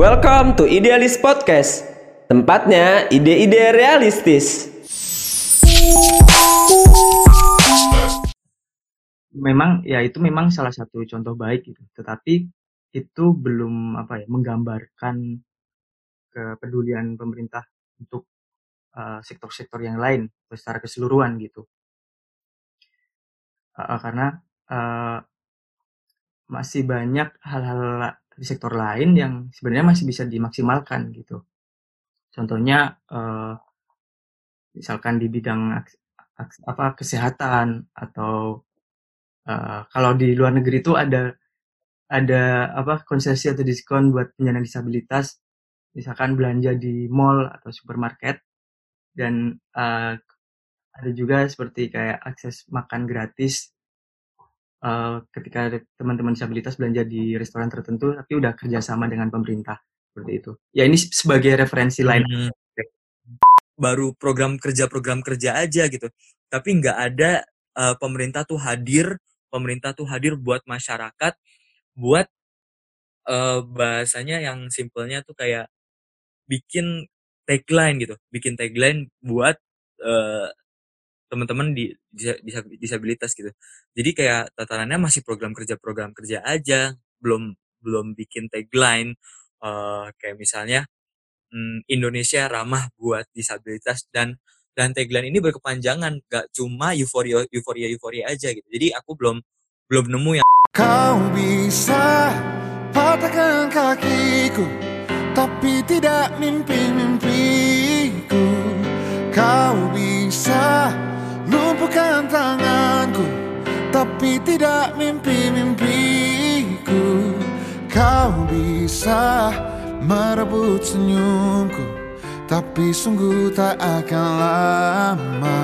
Welcome to Idealis Podcast. Tempatnya ide-ide realistis. memang ya itu memang salah satu contoh baik gitu tetapi itu belum apa ya menggambarkan kepedulian pemerintah untuk uh, sektor-sektor yang lain secara keseluruhan gitu uh, karena uh, masih banyak hal-hal di sektor lain yang sebenarnya masih bisa dimaksimalkan gitu. Contohnya uh, misalkan di bidang apa kesehatan atau uh, kalau di luar negeri itu ada ada apa konsesi atau diskon buat penyandang disabilitas misalkan belanja di mall atau supermarket dan uh, ada juga seperti kayak akses makan gratis uh, ketika teman-teman disabilitas belanja di restoran tertentu tapi udah kerjasama dengan pemerintah seperti itu. Ya ini sebagai referensi lain. Hmm. baru program kerja program kerja aja gitu. Tapi nggak ada uh, pemerintah tuh hadir pemerintah tuh hadir buat masyarakat buat uh, bahasanya yang simpelnya tuh kayak bikin tagline gitu. Bikin tagline buat uh, teman-teman di disabilitas gitu. Jadi kayak tatarannya masih program kerja program kerja aja belum belum bikin tagline uh, kayak misalnya um, Indonesia ramah buat disabilitas dan dan tagline ini berkepanjangan gak cuma euforia euforia euforia aja gitu. Jadi aku belum belum nemu yang kau bisa patahkan kakiku tapi tidak mimpi-mimpiku. Kau bisa lumpuhkan tanganku tapi tidak mimpi-mimpiku. Kau bisa merebut senyumku tapi sungguh tak akan lama.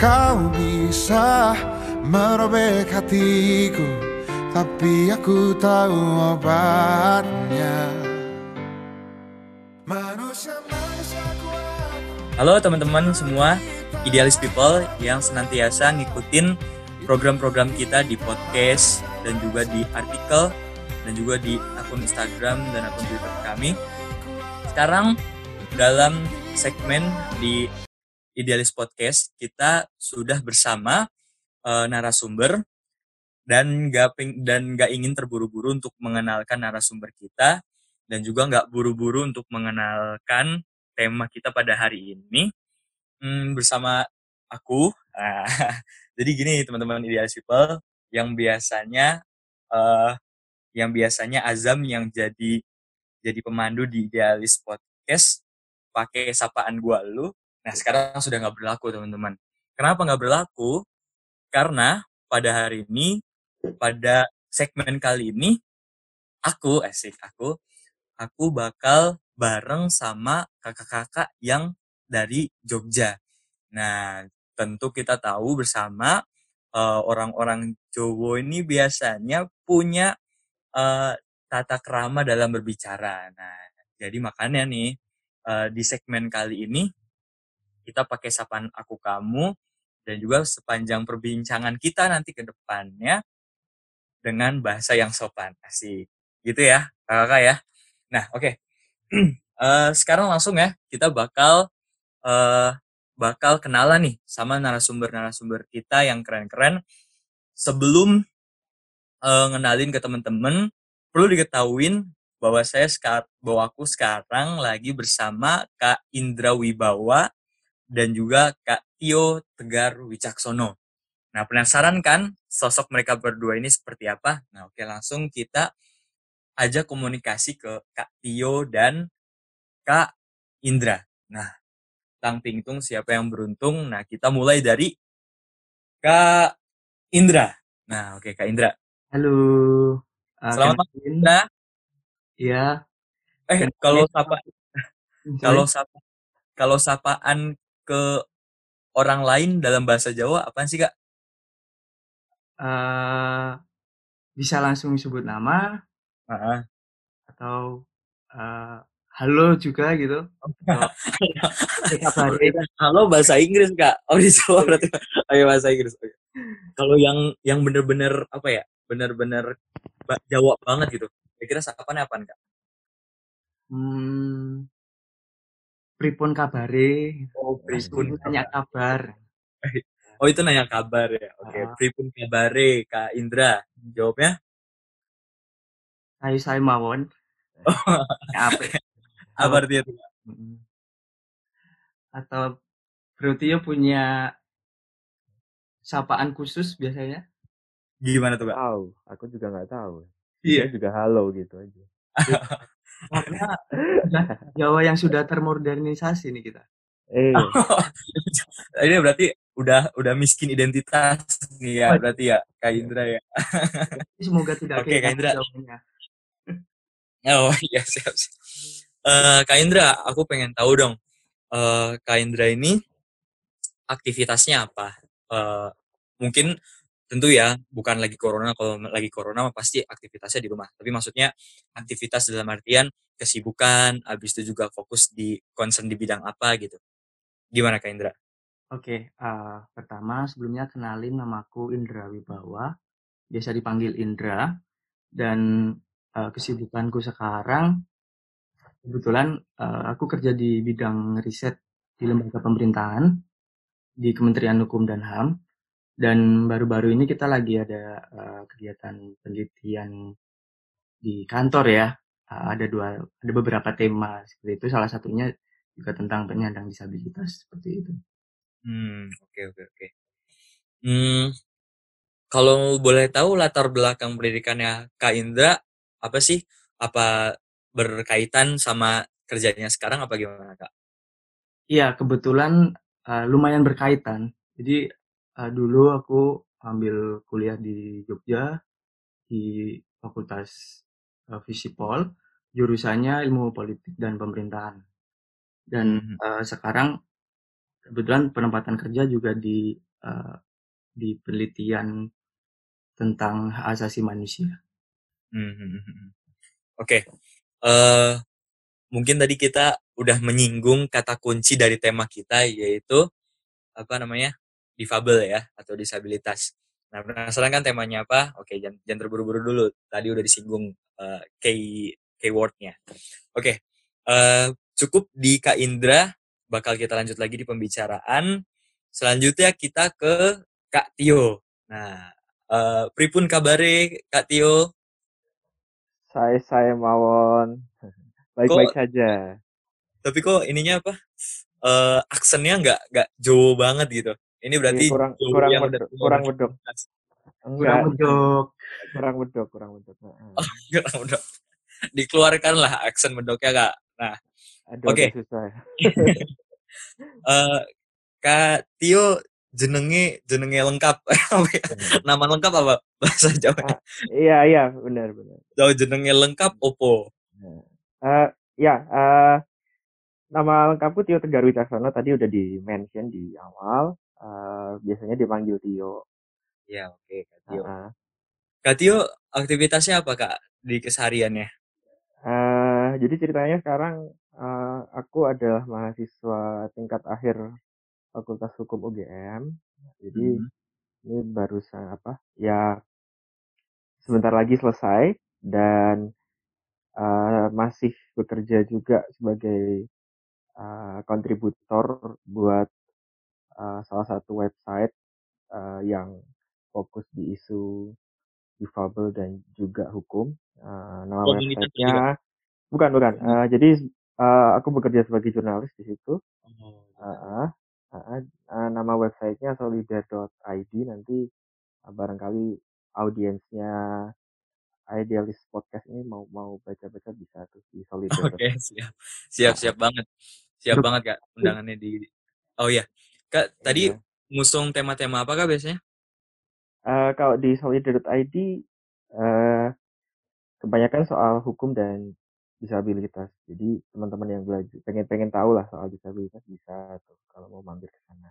Kau bisa merobek hatiku Tapi aku tahu obatnya. Manusia, manusia kuat. Halo teman-teman semua Idealis People yang senantiasa ngikutin program-program kita di podcast dan juga di artikel dan juga di akun Instagram dan akun Twitter kami. Sekarang dalam segmen di Idealis Podcast kita sudah bersama uh, narasumber dan gak dan gak ingin terburu-buru untuk mengenalkan narasumber kita dan juga nggak buru-buru untuk mengenalkan tema kita pada hari ini hmm, bersama aku. jadi gini teman-teman Idealis People yang biasanya uh, yang biasanya Azam yang jadi jadi pemandu di Idealis Podcast pakai sapaan gua lu. Nah sekarang sudah nggak berlaku teman-teman. Kenapa nggak berlaku? Karena pada hari ini pada segmen kali ini aku asik aku aku bakal bareng sama kakak-kakak yang dari Jogja. Nah tentu kita tahu bersama uh, orang-orang Jowo ini biasanya punya uh, tata kerama dalam berbicara. Nah jadi makanya nih uh, di segmen kali ini kita pakai sapaan aku kamu dan juga sepanjang perbincangan kita nanti ke depannya dengan bahasa yang sopan. Asik. Gitu ya kakak ya. Nah oke. Okay. uh, sekarang langsung ya kita bakal uh, bakal kenalan nih sama narasumber-narasumber kita yang keren-keren sebelum uh, ngenalin ke temen-temen perlu diketahuin bahwa saya sekarang bahwa aku sekarang lagi bersama Kak Indra Wibawa dan juga Kak Tio Tegar Wicaksono. Nah, penasaran kan sosok mereka berdua ini seperti apa? Nah, oke langsung kita aja komunikasi ke Kak Tio dan Kak Indra. Nah, tang pingtung siapa yang beruntung? Nah, kita mulai dari Kak Indra. Nah, oke Kak Indra. Halo. Uh, Selamat malam. Iya. Eh kalau sapa kalau sapa kalau sapaan ke orang lain dalam bahasa Jawa apa sih kak? Uh, bisa langsung sebut nama uh -huh. atau uh, halo juga gitu. halo bahasa Inggris kak. Oh di Jawa berarti. Ayo bahasa Inggris. Kalau yang yang bener-bener apa ya? Bener-bener Jawa banget gitu Kira-kira sapaan apa enggak? Hmm, pripun kabare? Oh, Pripun tanya kabar. Oh, itu nanya kabar ya. Oke, Ah. pripun kabare Kak Indra? Jawabnya Ayo saya mawon. Ya, apa? Apa artinya? Mm. Atau Tio punya sapaan khusus biasanya? Gimana tuh, Kak? Tahu, aku juga nggak tahu. Iya. Dia juga halo gitu aja. Karena Jawa yang sudah termodernisasi nih kita. Eh, Ini berarti udah udah miskin identitas nih ya, berarti ya Kak Indra ya. Semoga tidak Oke, Kak kehilangan Indra. Oh iya siap. siap. Eh, Kak Indra, aku pengen tahu dong. eh Kak Indra ini aktivitasnya apa? Eh, mungkin tentu ya bukan lagi corona. Kalau lagi corona pasti aktivitasnya di rumah. Tapi maksudnya aktivitas dalam artian kesibukan, habis itu juga fokus di concern di bidang apa gitu. Gimana Kak Indra? Oke, eh, pertama sebelumnya kenalin namaku Indra Wibawa, biasa dipanggil Indra, dan eh, kesibukanku sekarang kebetulan eh, aku kerja di bidang riset di lembaga pemerintahan di Kementerian Hukum dan HAM, dan baru-baru ini kita lagi ada eh, kegiatan penelitian di kantor ya, Eh, ada dua, ada beberapa tema seperti itu, salah satunya juga tentang penyandang disabilitas seperti itu. Hmm, oke oke oke. Hmm, kalau boleh tahu latar belakang pendidikannya Kak Indra apa sih? Apa berkaitan sama kerjanya sekarang apa gimana Kak? Iya, kebetulan eh, lumayan berkaitan. Jadi eh, dulu aku ambil kuliah di Jogja di Fakultas eh, Visipol, jurusannya Ilmu Politik dan Pemerintahan. Dan Mhm. eh, sekarang kebetulan penempatan kerja juga di eh, di penelitian tentang hak asasi manusia. Hmm, hmm, hmm, hmm. Eh mungkin tadi kita udah menyinggung kata kunci dari tema kita yaitu apa namanya difabel ya atau disabilitas. Nah penasaran kan temanya apa? Oke, jangan, jangan terburu-buru dulu. Tadi udah disinggung eh, key keywordnya. Oke, eh, cukup di Kak Indra. Bakal kita lanjut lagi di pembicaraan. Selanjutnya kita ke Kak Tio. Nah, eh, pripun kabare Kak Tio? Saya saya mawon. Baik-baik saja. Tapi kok ininya apa? Eh, aksennya nggak nggak Jawa banget gitu. Ini berarti Iya, kurang Jawa kurang yang medok, kurang medok. Kurang medok. kurang medok, kurang medok. Heeh. Kurang medok. Dikeluarkan lah aksen medoknya kak. Nah, Aduh, Oke. agak susah. eh Kak Tio jenenge jenenge lengkap. Ya? Nama lengkap apa bahasa Jawa? Iya, iya, benar, benar. Jauh jenenge lengkap opo? Eh, ya, eh, nama lengkapku Tio Tegar Wicaksono tadi udah di mention di awal. Eh, biasanya dipanggil Tio. Ya oke Kak Tio. Heeh. Kak Tio aktivitasnya apa kak di kesehariannya? Eh, jadi ceritanya sekarang eh, aku adalah mahasiswa tingkat akhir Fakultas Hukum UGM. Jadi Mhm. ini barusan apa? Ya sebentar lagi selesai dan eh, masih bekerja juga sebagai eh, kontributor buat eh, salah satu website eh, yang fokus di isu difabel dan juga hukum. Eh, nama Komunitas websitenya bukan bukan. Eh, jadi eh, aku bekerja sebagai jurnalis di situ. Oh, Heeh. Eh, nama websitenya solidar.id nanti eh, barangkali audiensnya Idealist Podcast ini mau mau baca-baca bisa tuh di solidar. Oke, siap. Siap, siap banget. Siap banget, Kak. Undangannya di Oh iya. Kak, tadi Iya. ngusung tema-tema apa Kak biasanya? Eh, kalau di solidar.id eh, kebanyakan soal hukum dan disabilitas. Jadi teman-teman yang belajar pengen-pengen tahu lah soal disabilitas bisa tuh kalau mau mampir ke sana.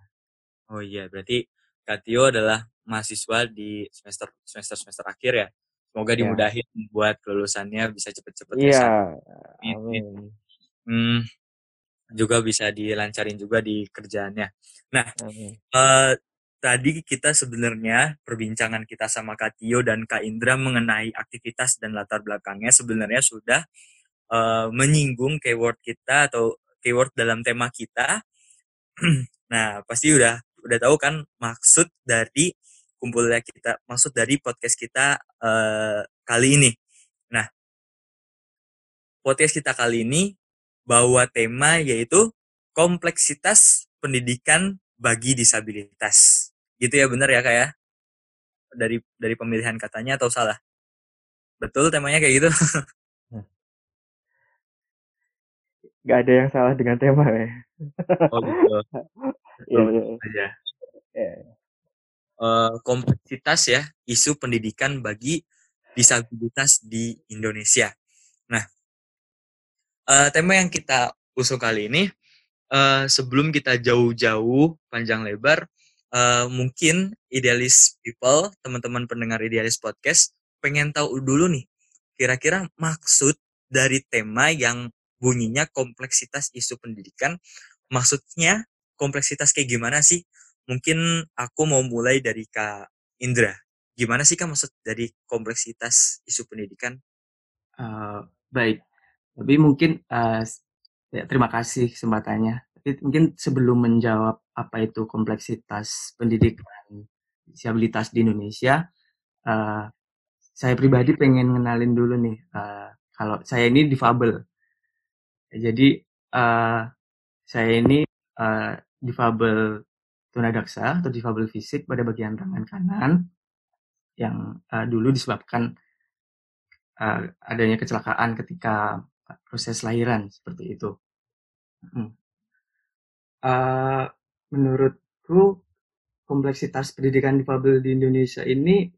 Oh iya, berarti Kak Tio adalah mahasiswa di semester semester semester akhir ya. Semoga Iya. dimudahin buat kelulusannya bisa cepet-cepet ya. Iya, Amin. Hmm, juga bisa dilancarin juga di kerjaannya. amin. Eh, tadi kita sebenarnya perbincangan kita sama Kak Tio dan Kak Indra mengenai aktivitas dan latar belakangnya sebenarnya sudah uh, menyinggung keyword kita atau keyword dalam tema kita. nah, pasti udah udah tahu kan maksud dari kumpulnya kita, maksud dari podcast kita uh, kali ini. Nah, podcast kita kali ini bawa tema yaitu kompleksitas pendidikan bagi disabilitas. Gitu ya bener ya kayak ya? dari dari pemilihan katanya atau salah? Betul temanya kayak gitu? Gak ada yang salah dengan tema ya. Oh gitu. Iya, iya. Uh, kompleksitas ya isu pendidikan bagi disabilitas di Indonesia. Nah, uh, tema yang kita usung kali ini uh, sebelum kita jauh-jauh panjang lebar, uh, mungkin idealis people, teman-teman pendengar idealis podcast, pengen tahu dulu nih, kira-kira maksud dari tema yang bunyinya kompleksitas isu pendidikan, maksudnya kompleksitas kayak gimana sih? Mungkin aku mau mulai dari Kak Indra. Gimana sih Kak maksud dari kompleksitas isu pendidikan? Uh, baik, tapi mungkin uh, ya, terima kasih kesempatannya. Tapi mungkin sebelum menjawab apa itu kompleksitas pendidikan disabilitas di Indonesia, uh, saya pribadi pengen ngenalin dulu nih. Uh, kalau saya ini difabel, jadi uh, saya ini uh, difabel tunadaksa atau difabel fisik pada bagian tangan kanan yang uh, dulu disebabkan uh, adanya kecelakaan ketika proses lahiran seperti itu. Hmm. Uh, menurutku kompleksitas pendidikan difabel di Indonesia ini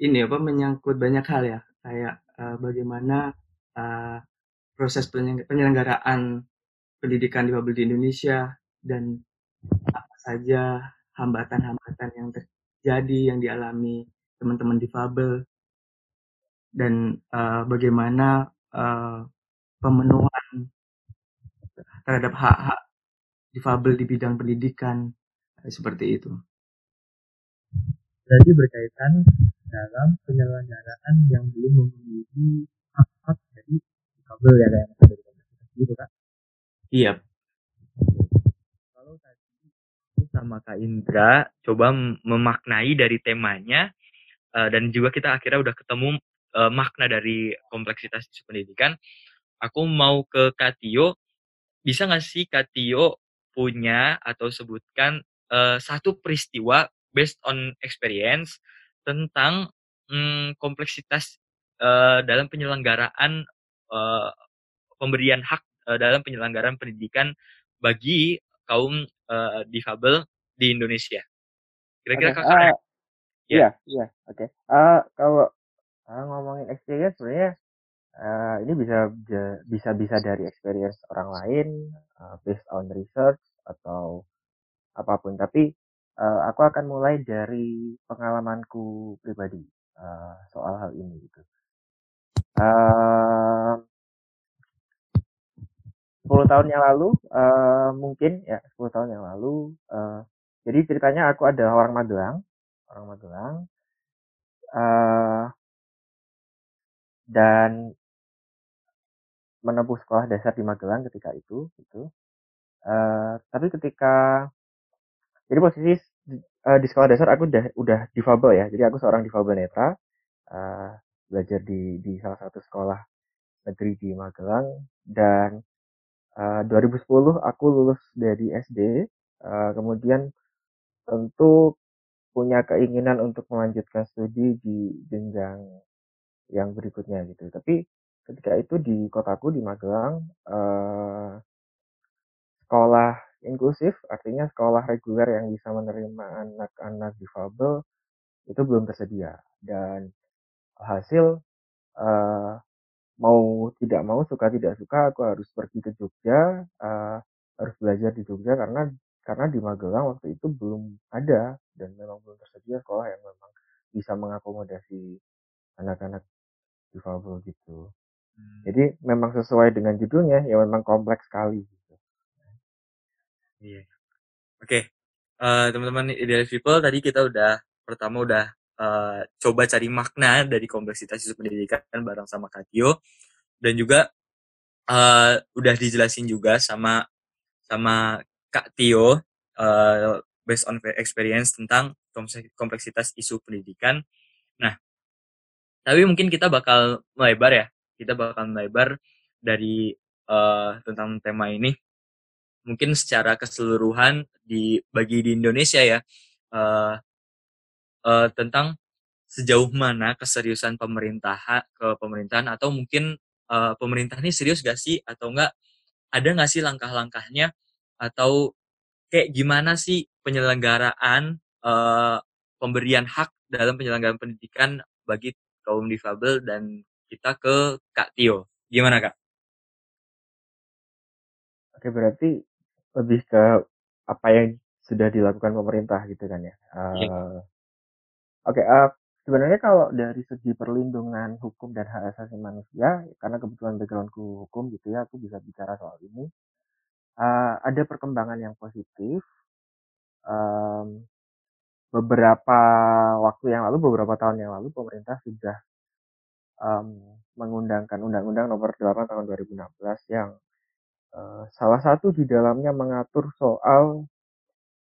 ini apa menyangkut banyak hal ya kayak uh, bagaimana uh, proses penyelenggaraan pendidikan difabel di Indonesia dan apa saja hambatan-hambatan yang terjadi yang dialami teman-teman difabel dan uh, bagaimana uh, pemenuhan terhadap hak-hak difabel di bidang pendidikan seperti itu. Jadi berkaitan dalam penyelenggaraan yang belum dari kabel ya kayak ada di gitu kak. Iya. Kalau tadi sama kak Indra coba memaknai dari temanya uh, dan juga kita akhirnya udah ketemu uh, makna dari kompleksitas isu pendidikan. Aku mau ke Katio bisa nggak sih Katio punya atau sebutkan uh, satu peristiwa based on experience tentang hmm, kompleksitas uh, dalam penyelenggaraan uh, pemberian hak uh, dalam penyelenggaraan pendidikan bagi kaum uh, difabel di Indonesia. Kira-kira okay. kakak? Uh, iya, iya, oke. Okay. Uh, kalau uh, ngomongin experience sebenarnya uh, ini bisa bisa bisa dari experience orang lain, uh, based on research atau apa pun. Tapi uh, aku akan mulai dari pengalamanku pribadi uh, soal hal ini gitu. Uh, 10 tahun yang lalu uh, mungkin ya 10 tahun yang lalu uh, jadi ceritanya aku ada orang Magelang orang Magelang uh, dan menempuh sekolah dasar di Magelang ketika itu gitu. Uh, tapi ketika jadi posisi uh, di sekolah dasar aku udah udah difabel ya jadi aku seorang difabel netra uh, belajar di di salah satu sekolah negeri di Magelang. Dan 2010 eh, aku lulus dari SD, uh, eh, kemudian tentu punya keinginan untuk melanjutkan studi di jenjang yang berikutnya gitu. Tapi ketika itu di kotaku di Magelang uh, sekolah inklusif artinya sekolah reguler yang bisa menerima anak-anak difabel itu belum tersedia. Dan hasil uh, mau tidak mau suka tidak suka aku harus pergi ke Jogja uh, harus belajar di Jogja karena karena di Magelang waktu itu belum ada dan memang belum tersedia sekolah yang memang bisa mengakomodasi anak-anak difabel gitu. Hmm. Jadi memang sesuai dengan judulnya ya memang kompleks sekali gitu. Iya. Oke. Okay. Uh, eh, teman-teman idealis people tadi kita udah pertama udah uh, coba cari makna dari kompleksitas isu pendidikan bareng sama Katio. dan juga uh, udah dijelasin juga sama sama Kak Tio uh, based on experience tentang kompleksitas isu pendidikan. Nah, tapi mungkin kita bakal melebar ya. Kita bakal melebar dari uh, tentang tema ini. Mungkin secara keseluruhan di bagi di Indonesia ya uh, uh, tentang sejauh mana keseriusan pemerintah ke pemerintahan atau mungkin uh, pemerintah ini serius gak sih atau enggak ada nggak sih langkah-langkahnya atau kayak gimana sih penyelenggaraan uh, pemberian hak dalam penyelenggaraan pendidikan bagi kaum difabel dan kita ke Kak Tio. Gimana Kak? Oke berarti lebih ke apa yang sudah dilakukan pemerintah gitu kan ya. Uh, Oke, uh, sebenarnya kalau dari segi perlindungan hukum dan hak asasi manusia, karena kebetulan backgroundku hukum gitu ya, aku bisa bicara soal ini. Uh, ada perkembangan yang positif. Um, beberapa waktu yang lalu, beberapa tahun yang lalu, pemerintah sudah um, mengundangkan Undang-Undang Nomor 8 Tahun 2016 yang uh, salah satu di dalamnya mengatur soal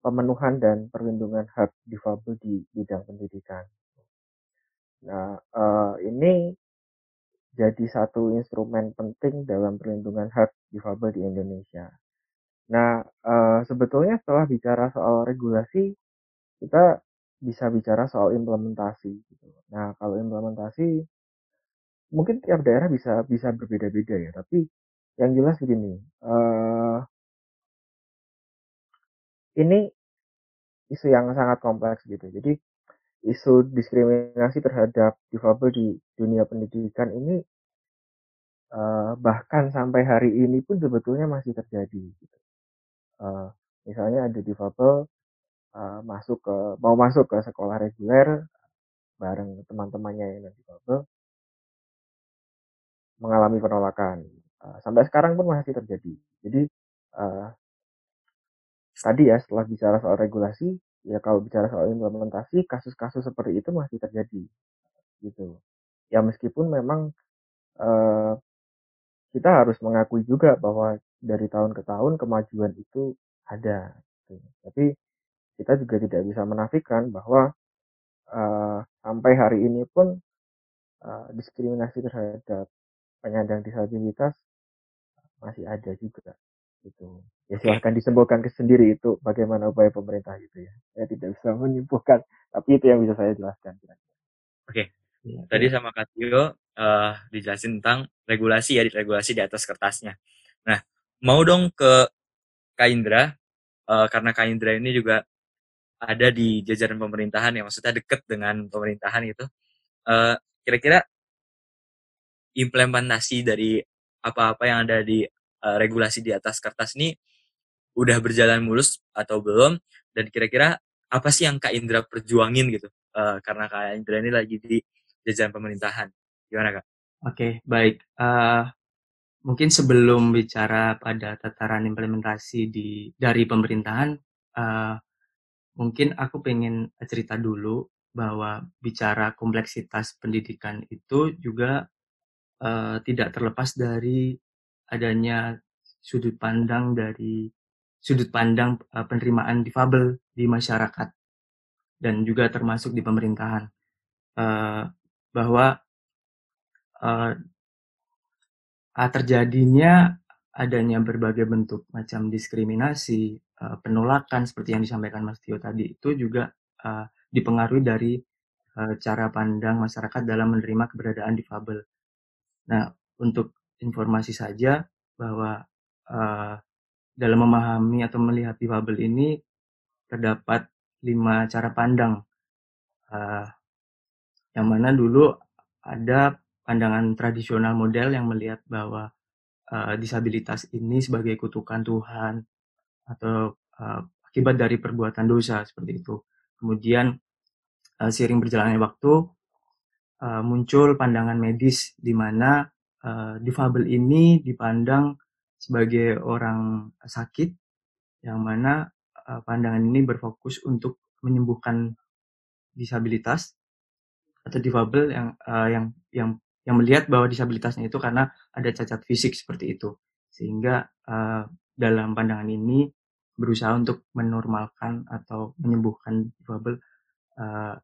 pemenuhan dan perlindungan hak difabel di bidang pendidikan. Nah, uh, ini jadi satu instrumen penting dalam perlindungan hak difabel di Indonesia. Nah, uh, sebetulnya setelah bicara soal regulasi, kita bisa bicara soal implementasi. Gitu. Nah, kalau implementasi, mungkin tiap daerah bisa bisa berbeda-beda ya. Tapi yang jelas begini, uh, ini isu yang sangat kompleks gitu. Jadi isu diskriminasi terhadap difabel di dunia pendidikan ini uh, bahkan sampai hari ini pun sebetulnya masih terjadi. Gitu. Uh, misalnya ada difabel uh, masuk ke mau masuk ke sekolah reguler bareng teman-temannya yang difabel mengalami penolakan. Uh, sampai sekarang pun masih terjadi. Jadi uh, tadi ya setelah bicara soal regulasi ya kalau bicara soal implementasi kasus-kasus seperti itu masih terjadi gitu ya meskipun memang uh, kita harus mengakui juga bahwa dari tahun ke tahun kemajuan itu ada gitu. tapi kita juga tidak bisa menafikan bahwa uh, sampai hari ini pun uh, diskriminasi terhadap penyandang disabilitas masih ada juga gitu. Ya silahkan disimpulkan ke sendiri itu bagaimana upaya pemerintah gitu ya. Saya tidak bisa menyimpulkan tapi itu yang bisa saya jelaskan oke. Okay. ya, tadi ya. sama Katio uh, dijelasin tentang regulasi ya regulasi di atas kertasnya. Nah mau dong ke Kak Indra. Uh, karena Kak Indra ini juga ada di jajaran pemerintahan yang maksudnya deket dengan pemerintahan gitu. Uh, kira-kira implementasi dari apa-apa yang ada di uh, regulasi di atas kertas ini udah berjalan mulus atau belum? Dan kira-kira apa sih yang Kak Indra perjuangin gitu uh, karena Kak Indra ini lagi di jajaran pemerintahan? Gimana Kak? Oke okay, baik. Uh, mungkin sebelum bicara pada tataran implementasi di dari pemerintahan uh, mungkin aku pengen cerita dulu bahwa bicara kompleksitas pendidikan itu juga uh, tidak terlepas dari adanya sudut pandang dari sudut pandang uh, penerimaan difabel di masyarakat dan juga termasuk di pemerintahan uh, bahwa uh, terjadinya adanya berbagai bentuk macam diskriminasi penolakan seperti yang disampaikan Mas Tio tadi itu juga uh, dipengaruhi dari cara pandang masyarakat dalam menerima keberadaan difabel. Nah untuk informasi saja bahwa uh, dalam memahami atau melihat difabel ini terdapat lima cara pandang uh, yang mana dulu ada pandangan tradisional model yang melihat bahwa uh, disabilitas ini sebagai kutukan Tuhan atau uh, akibat dari perbuatan dosa seperti itu. Kemudian uh, seiring berjalannya waktu uh, muncul pandangan medis di mana uh, difabel ini dipandang sebagai orang sakit yang mana uh, pandangan ini berfokus untuk menyembuhkan disabilitas atau difabel yang uh, yang yang yang melihat bahwa disabilitasnya itu karena ada cacat fisik seperti itu sehingga uh, dalam pandangan ini berusaha untuk menormalkan atau menyembuhkan difabel uh,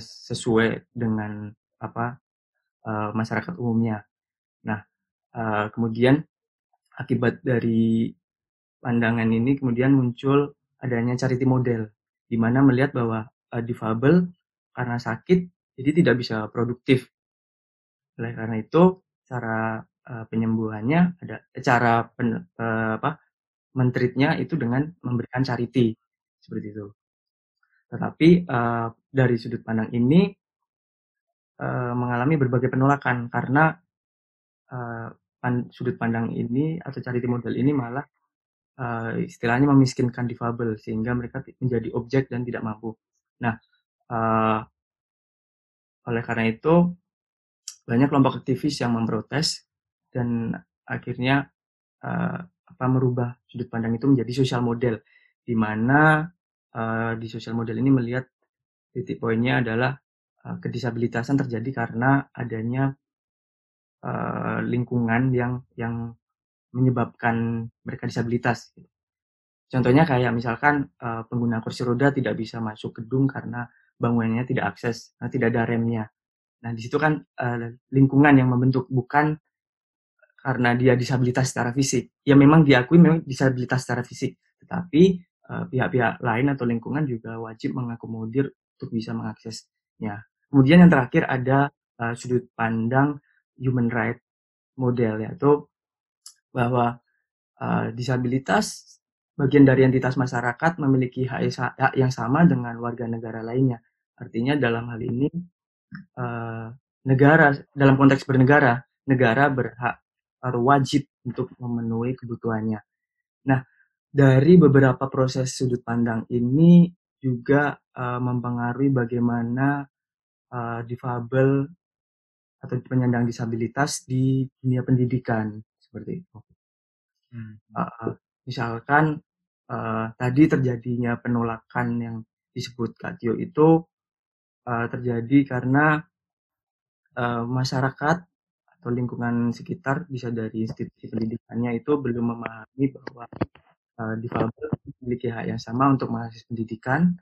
sesuai dengan apa uh, masyarakat umumnya. Nah, uh, kemudian akibat dari pandangan ini kemudian muncul adanya charity model di mana melihat bahwa uh, difabel karena sakit jadi tidak bisa produktif. Oleh karena itu cara uh, penyembuhannya ada cara pen, uh, apa mentritnya itu dengan memberikan charity seperti itu. Tetapi uh, dari sudut pandang ini uh, mengalami berbagai penolakan karena uh, pan, sudut pandang ini atau charity model ini malah uh, istilahnya memiskinkan difabel sehingga mereka menjadi objek dan tidak mampu. Nah, uh, oleh karena itu banyak kelompok aktivis yang memprotes dan akhirnya uh, apa merubah sudut pandang itu menjadi sosial model di mana uh, di sosial model ini melihat titik poinnya adalah uh, kedisabilitasan terjadi karena adanya uh, lingkungan yang yang menyebabkan mereka disabilitas. Contohnya kayak misalkan uh, pengguna kursi roda tidak bisa masuk gedung karena bangunannya tidak akses, nah, tidak ada remnya. Nah di situ kan uh, lingkungan yang membentuk bukan karena dia disabilitas secara fisik. Ya memang diakui memang disabilitas secara fisik, tetapi pihak-pihak uh, lain atau lingkungan juga wajib mengakomodir untuk bisa mengaksesnya. Kemudian yang terakhir ada uh, sudut pandang human right model yaitu bahwa uh, disabilitas bagian dari entitas masyarakat memiliki hak yang sama dengan warga negara lainnya. Artinya dalam hal ini uh, negara dalam konteks bernegara negara berhak atau wajib untuk memenuhi kebutuhannya. Nah, dari beberapa proses sudut pandang ini juga uh, mempengaruhi bagaimana uh, difabel atau penyandang disabilitas di dunia pendidikan seperti itu. Hmm. Uh, misalkan uh, tadi terjadinya penolakan yang disebut Kak Tio itu uh, terjadi karena uh, masyarakat atau lingkungan sekitar bisa dari institusi pendidikannya itu belum memahami bahwa uh, difabel memiliki hak yang sama untuk mengakses pendidikan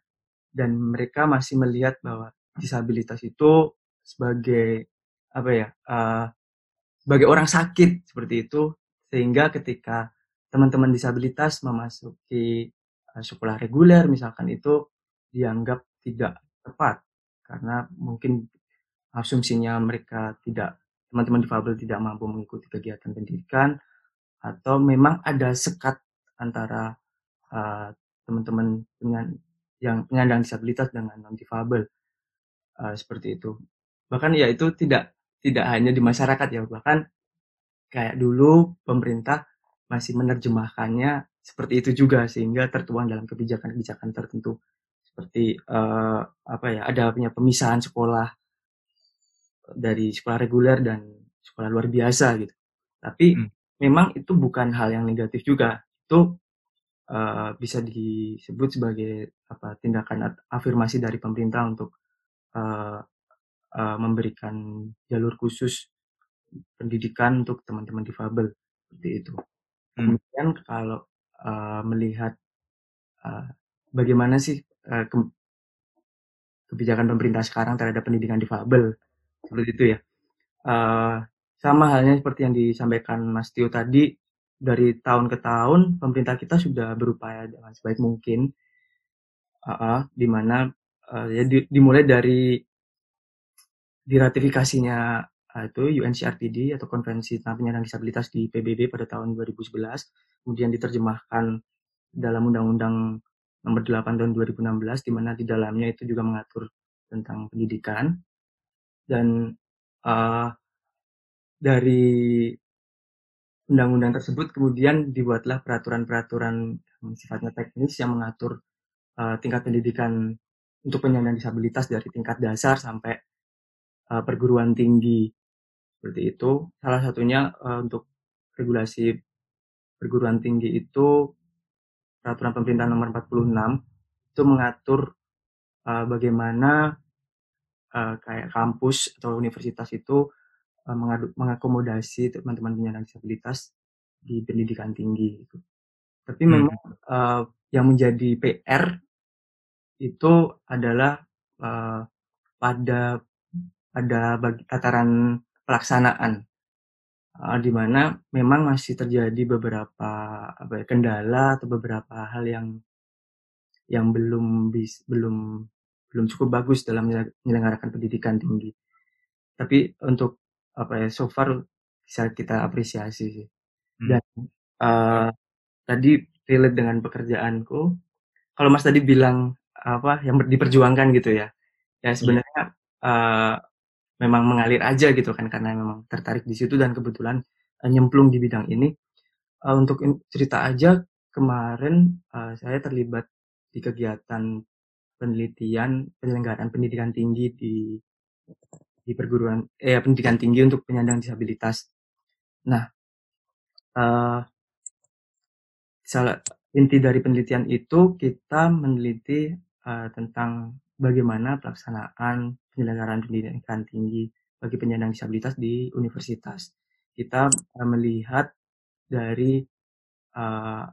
dan mereka masih melihat bahwa disabilitas itu sebagai apa ya uh, sebagai orang sakit seperti itu sehingga ketika teman-teman disabilitas memasuki uh, sekolah reguler misalkan itu dianggap tidak tepat karena mungkin asumsinya mereka tidak teman-teman difabel tidak mampu mengikuti kegiatan pendidikan atau memang ada sekat antara uh, teman-teman yang penyandang disabilitas dengan non difabel uh, seperti itu. Bahkan ya itu tidak tidak hanya di masyarakat ya bahkan kayak dulu pemerintah masih menerjemahkannya seperti itu juga sehingga tertuang dalam kebijakan-kebijakan tertentu seperti uh, apa ya ada punya pemisahan sekolah dari sekolah reguler dan sekolah luar biasa gitu. Tapi hmm. memang itu bukan hal yang negatif juga. Itu uh, bisa disebut sebagai apa tindakan afirmasi dari pemerintah untuk uh, uh, memberikan jalur khusus pendidikan untuk teman-teman difabel seperti itu. Hmm. Kemudian kalau uh, melihat uh, bagaimana sih uh, ke kebijakan pemerintah sekarang terhadap pendidikan difabel seperti itu ya. Uh, sama halnya seperti yang disampaikan Mas Tio tadi, dari tahun ke tahun pemerintah kita sudah berupaya dengan sebaik mungkin, uh, uh, di mana uh, ya di, dimulai dari diratifikasinya uh, itu UNCRPD atau Konvensi tentang Penyandang Disabilitas di PBB pada tahun 2011, kemudian diterjemahkan dalam Undang-Undang Nomor 8 tahun 2016, di mana di dalamnya itu juga mengatur tentang pendidikan. Dan uh, dari undang-undang tersebut kemudian dibuatlah peraturan-peraturan sifatnya teknis yang mengatur uh, tingkat pendidikan untuk penyandang disabilitas dari tingkat dasar sampai uh, perguruan tinggi seperti itu. Salah satunya uh, untuk regulasi perguruan tinggi itu peraturan pemerintah nomor 46 itu mengatur uh, bagaimana uh, kayak kampus atau universitas itu uh, mengakomodasi teman-teman penyandang disabilitas di pendidikan tinggi itu. Tapi hmm. memang uh, yang menjadi PR itu adalah uh, pada pada bagi, tataran pelaksanaan uh, di mana memang masih terjadi beberapa apa ya, kendala atau beberapa hal yang yang belum bis, belum belum cukup bagus dalam menyelenggarakan pendidikan tinggi. Tapi untuk apa ya so far bisa kita apresiasi sih. Hmm. Dan uh, tadi relate dengan pekerjaanku. Kalau Mas tadi bilang apa yang diperjuangkan gitu ya. Ya sebenarnya uh, memang mengalir aja gitu kan karena memang tertarik di situ dan kebetulan uh, nyemplung di bidang ini. Uh, untuk cerita aja kemarin uh, saya terlibat di kegiatan penelitian penyelenggaraan pendidikan tinggi di di perguruan eh pendidikan tinggi untuk penyandang disabilitas. Nah, uh, salah inti dari penelitian itu kita meneliti uh, tentang bagaimana pelaksanaan penyelenggaraan pendidikan tinggi bagi penyandang disabilitas di universitas. Kita uh, melihat dari uh,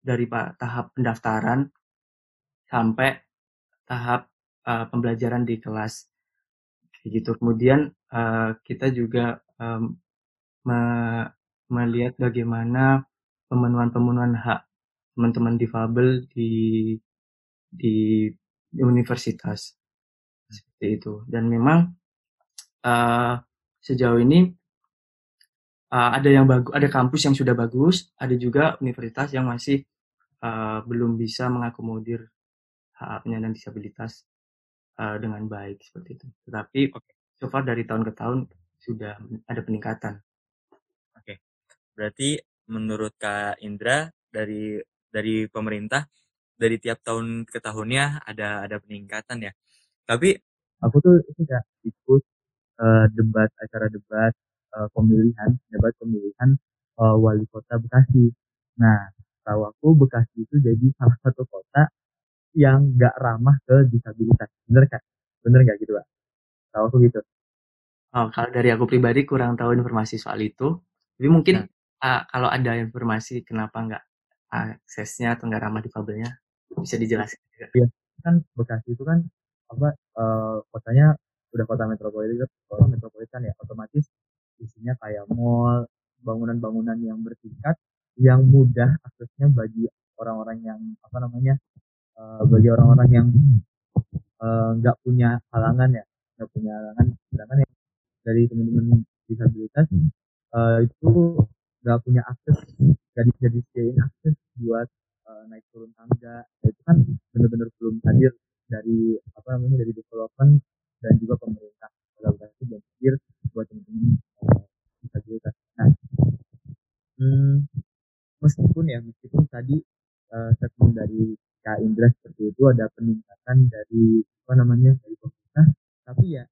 dari tahap pendaftaran sampai tahap uh, pembelajaran di kelas gitu. Kemudian uh, kita juga um, me melihat bagaimana pemenuhan-pemenuhan hak teman-teman difabel di di universitas seperti itu dan memang uh, sejauh ini uh, ada yang bagus ada kampus yang sudah bagus ada juga universitas yang masih uh, belum bisa mengakomodir hak penyandang disabilitas uh, dengan baik seperti itu tetapi okay. so far dari tahun ke tahun sudah ada peningkatan oke okay. berarti menurut Kak Indra dari dari pemerintah dari tiap tahun ke tahunnya ada ada peningkatan ya. Tapi aku tuh itu ya ikut uh, debat acara debat uh, pemilihan debat pemilihan uh, wali kota Bekasi. Nah, tahu aku Bekasi itu jadi salah satu kota yang gak ramah ke disabilitas. Bener kan? Bener gak gitu, Pak? Tahu aku gitu. Oh, kalau dari aku pribadi kurang tahu informasi soal itu. Tapi mungkin nah. uh, kalau ada informasi kenapa nggak aksesnya atau nggak ramah difabelnya bisa dijelaskan juga. Iya, kan Bekasi itu kan apa uh, kotanya udah kota metropolitan, kota metropolitan ya, otomatis isinya kayak mall, bangunan-bangunan yang bertingkat yang mudah aksesnya bagi orang-orang yang apa namanya uh, bagi orang-orang yang eh, nggak uh, punya halangan ya nggak punya halangan sedangkan yang dari teman-teman disabilitas uh, itu nggak punya akses jadi jadi akses buat uh, naik turun tangga. Nah, itu kan benar-benar belum hadir dari apa namanya dari development dan juga pemerintah. Kolaborasi dan hadir buat teman-teman uh, disabilitas. Nah hmm, meskipun ya meskipun tadi uh, statement dari Kak Indra seperti itu ada peningkatan dari apa namanya dari pemerintah tapi ya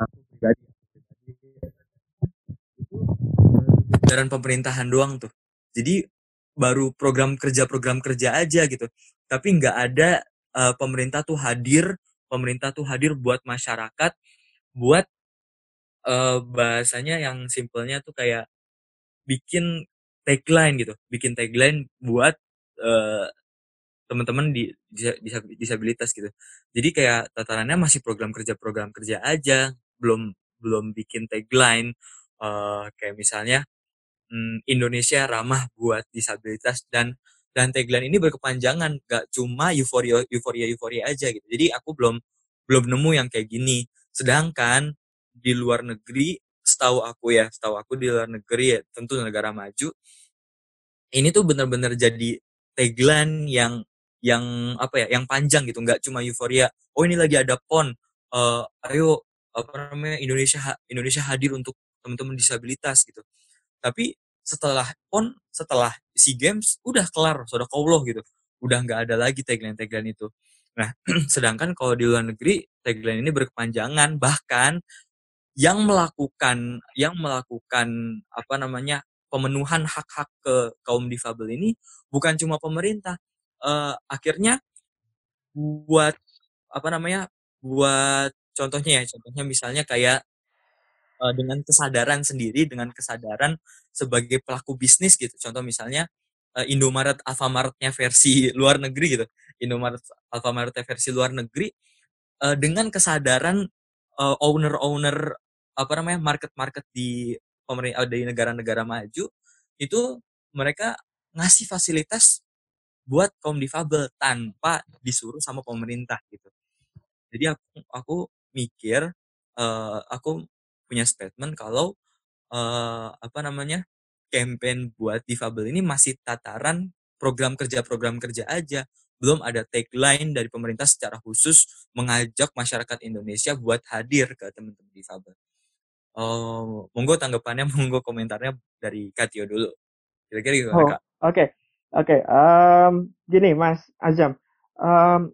aku pribadi itu dari pemerintahan doang tuh. Jadi baru program kerja program kerja aja gitu. Tapi nggak ada uh, pemerintah tuh hadir pemerintah tuh hadir buat masyarakat buat uh, bahasanya yang simpelnya tuh kayak bikin tagline gitu bikin tagline buat uh, teman-teman di disabilitas gitu. Jadi kayak tatarannya masih program kerja program kerja aja belum belum bikin tagline uh, kayak misalnya hmm, Indonesia ramah buat disabilitas dan dan tagline ini berkepanjangan gak cuma euforia euforia euforia aja gitu. Jadi aku belum belum nemu yang kayak gini. Sedangkan di luar negeri setahu aku ya setahu aku di luar negeri ya tentu negara maju ini tuh benar-benar jadi tagline yang yang apa ya yang panjang gitu nggak cuma euforia oh ini lagi ada pon uh, ayo apa namanya Indonesia Indonesia hadir untuk teman-teman disabilitas gitu tapi setelah pon setelah si games udah kelar sudah kauloh gitu. Udah nggak ada lagi tagline tagline itu. Nah sedangkan kalau di luar negeri tagline ini berkepanjangan. Bahkan yang melakukan yang melakukan apa namanya pemenuhan hak-hak ke kaum difabel ini bukan cuma pemerintah. Uh, akhirnya buat apa namanya buat contohnya ya contohnya misalnya kayak uh, dengan kesadaran sendiri dengan kesadaran sebagai pelaku bisnis gitu contoh misalnya uh, Indomaret Alfamaretnya versi luar negeri gitu Indomaret Alfamaretnya versi luar negeri uh, dengan kesadaran owner-owner apa namanya market-market di pemerintah di negara-negara maju itu mereka ngasih fasilitas buat kaum difabel tanpa disuruh sama pemerintah gitu. Jadi aku, aku mikir, uh, aku punya statement kalau uh, apa namanya campaign buat difabel ini masih tataran program kerja program kerja aja, belum ada tagline dari pemerintah secara khusus mengajak masyarakat Indonesia buat hadir ke teman-teman difabel. Uh, monggo tanggapannya, monggo komentarnya dari Katio dulu. Kira-kira gimana oh, kak? Oke, okay. oke. Okay. Um, gini, Mas Azam, um,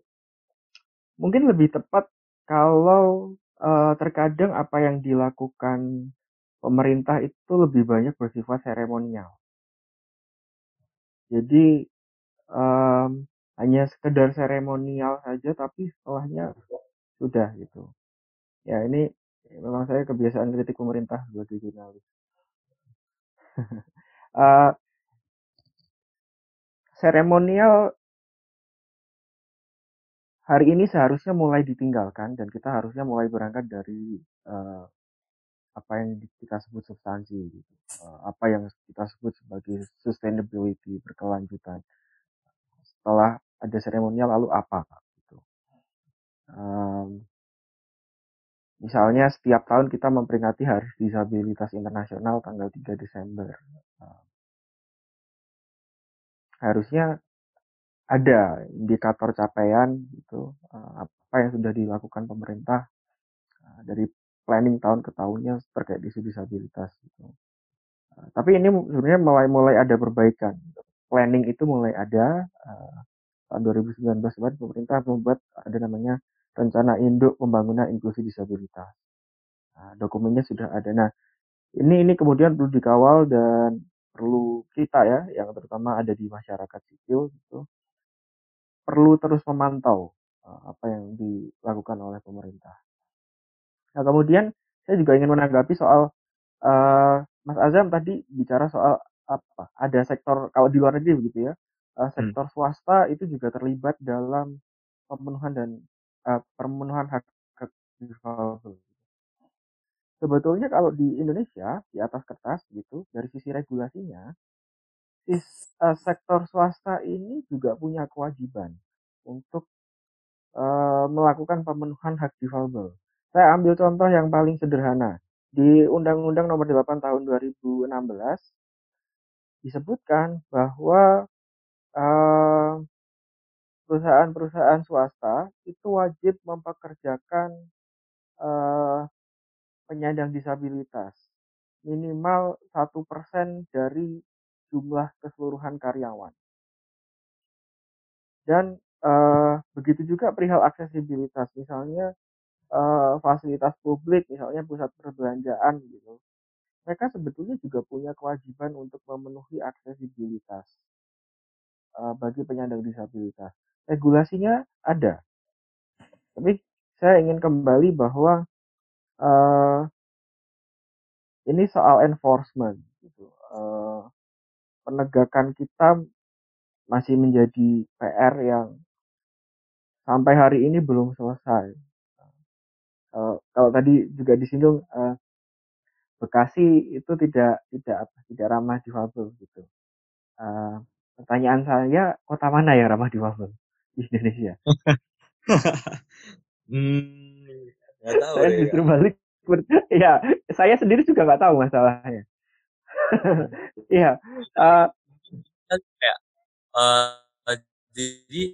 mungkin lebih tepat kalau uh, terkadang apa yang dilakukan pemerintah itu lebih banyak bersifat seremonial. Jadi um, hanya sekedar seremonial saja, tapi setelahnya sudah gitu. Ya ini memang saya kebiasaan kritik pemerintah sebagai jurnalis. uh, seremonial hari ini seharusnya mulai ditinggalkan dan kita harusnya mulai berangkat dari uh, apa yang kita sebut substansi gitu. Uh, apa yang kita sebut sebagai sustainability berkelanjutan. Setelah ada seremonial lalu apa gitu. Um, misalnya setiap tahun kita memperingati Hari Disabilitas Internasional tanggal 3 Desember. Uh, harusnya ada indikator capaian gitu apa yang sudah dilakukan pemerintah dari planning tahun ke tahunnya terkait isu disabilitas gitu. tapi ini sebenarnya mulai mulai ada perbaikan. Planning itu mulai ada tahun 2019 kemarin pemerintah membuat ada namanya rencana induk pembangunan inklusi disabilitas. Dokumennya sudah ada. Nah ini ini kemudian perlu dikawal dan perlu kita ya yang terutama ada di masyarakat sipil gitu perlu terus memantau uh, apa yang dilakukan oleh pemerintah. Nah kemudian saya juga ingin menanggapi soal uh, Mas Azam tadi bicara soal apa ada sektor kalau di luar negeri begitu ya uh, sektor hmm. swasta itu juga terlibat dalam pemenuhan dan uh, pemenuhan hak hak Sebetulnya kalau di Indonesia di atas kertas gitu dari sisi regulasinya uh, sektor swasta ini juga punya kewajiban untuk uh, melakukan pemenuhan hak difabel. Saya ambil contoh yang paling sederhana. Di Undang-Undang Nomor 8 Tahun 2016 disebutkan bahwa perusahaan perusahaan-perusahaan swasta itu wajib mempekerjakan uh, penyandang disabilitas minimal satu persen dari jumlah keseluruhan karyawan. Dan uh, begitu juga perihal aksesibilitas, misalnya uh, fasilitas publik, misalnya pusat perbelanjaan gitu. Mereka sebetulnya juga punya kewajiban untuk memenuhi aksesibilitas uh, bagi penyandang disabilitas. Regulasinya ada, tapi saya ingin kembali bahwa uh, ini soal enforcement gitu. Uh, penegakan kita masih menjadi PR yang sampai hari ini belum selesai. Uh, kalau tadi juga disinggung uh, Bekasi itu tidak tidak tidak ramah difabel gitu. Uh, pertanyaan saya kota mana yang ramah difabel di Indonesia? hmm, tahu saya justru ya. balik ya saya sendiri juga nggak tahu masalahnya Iya. Uh, kayak uh, jadi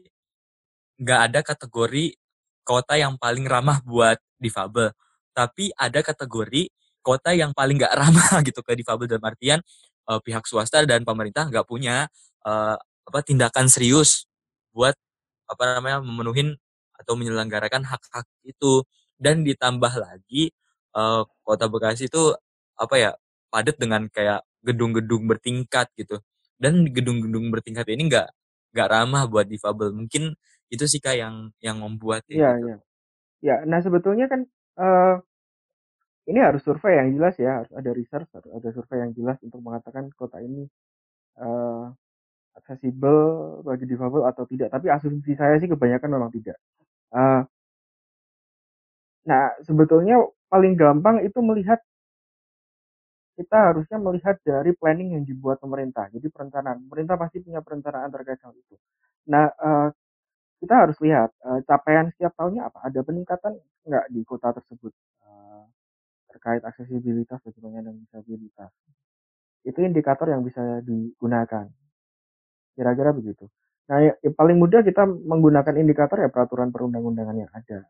nggak ada kategori kota yang paling ramah buat difabel, tapi ada kategori kota yang paling nggak ramah gitu ke difabel dalam artian uh, pihak swasta dan pemerintah nggak punya uh, apa tindakan serius buat apa namanya memenuhi atau menyelenggarakan hak-hak itu dan ditambah lagi uh, kota Bekasi itu apa ya padat dengan kayak gedung-gedung bertingkat gitu. Dan gedung-gedung bertingkat ini nggak nggak ramah buat difabel. Mungkin itu sih kak yang yang membuat ya, gitu. ya ya nah sebetulnya kan uh, ini harus survei yang jelas ya harus ada research harus ada survei yang jelas untuk mengatakan kota ini uh, aksesibel bagi difabel atau tidak. Tapi asumsi saya sih kebanyakan memang tidak. Uh, nah sebetulnya paling gampang itu melihat kita harusnya melihat dari planning yang dibuat pemerintah. Jadi perencanaan, pemerintah pasti punya perencanaan terkait hal itu. Nah, uh, kita harus lihat uh, capaian setiap tahunnya apa. Ada peningkatan nggak di kota tersebut uh, terkait aksesibilitas bagi penyandang disabilitas. Itu indikator yang bisa digunakan. Kira-kira begitu. Nah, yang, yang paling mudah kita menggunakan indikator ya peraturan perundang-undangan yang ada.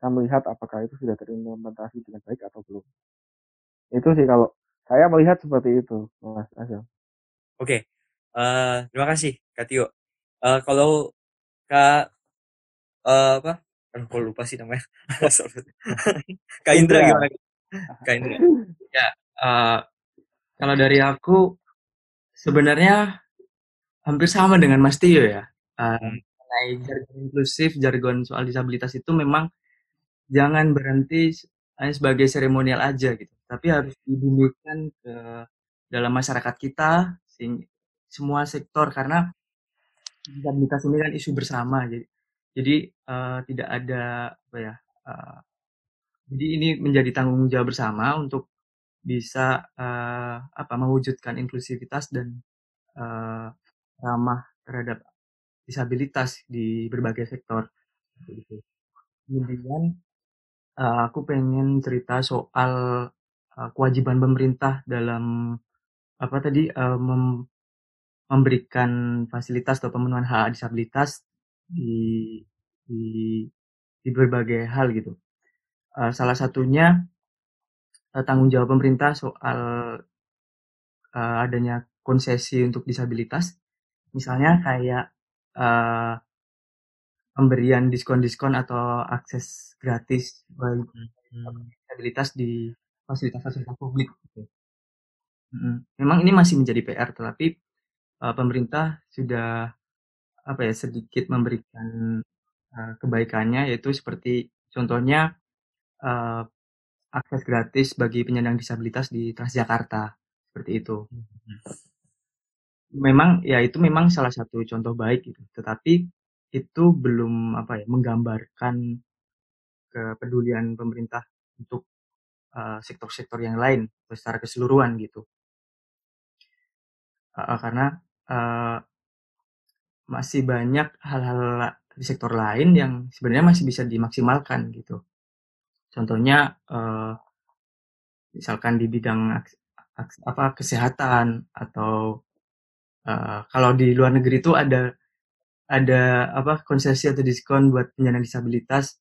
Kita melihat apakah itu sudah terimplementasi dengan baik atau belum. Itu sih kalau saya melihat seperti itu, Mas Azam. Oke, uh, terima kasih Kak Tio. Uh, kalau Kak uh, apa? Kan aku lupa sih namanya. Kak Indra, Indra gimana? Kak Indra. ya, uh, kalau dari aku sebenarnya hampir sama dengan Mas Tio ya. Uh, mengenai jargon inklusif, jargon soal disabilitas itu memang jangan berhenti hanya sebagai seremonial aja gitu. Tapi harus dibumikan ke dalam masyarakat kita semua sektor karena disabilitas ini kan isu bersama jadi jadi uh, tidak ada apa ya uh, jadi ini menjadi tanggung jawab bersama untuk bisa uh, apa mewujudkan inklusivitas dan uh, ramah terhadap disabilitas di berbagai sektor. Kemudian uh, aku pengen cerita soal uh, kewajiban pemerintah dalam apa tadi uh, mem memberikan fasilitas atau pemenuhan hak disabilitas di di di berbagai hal gitu. Salah satunya tanggung jawab pemerintah soal adanya konsesi untuk disabilitas, misalnya kayak pemberian diskon-diskon atau akses gratis bagi hmm. disabilitas di fasilitas-fasilitas publik gitu. Memang ini masih menjadi PR, tetapi uh, pemerintah sudah apa ya sedikit memberikan uh, kebaikannya, yaitu seperti contohnya uh, akses gratis bagi penyandang disabilitas di Transjakarta seperti itu. Memang ya itu memang salah satu contoh baik gitu, tetapi itu belum apa ya menggambarkan kepedulian pemerintah untuk sektor-sektor uh, yang lain secara keseluruhan gitu. Uh, karena uh, masih banyak hal-hal di sektor lain yang sebenarnya masih bisa dimaksimalkan gitu. Contohnya uh, misalkan di bidang apa kesehatan atau uh, kalau di luar negeri itu ada ada apa konsesi atau diskon buat penyandang disabilitas.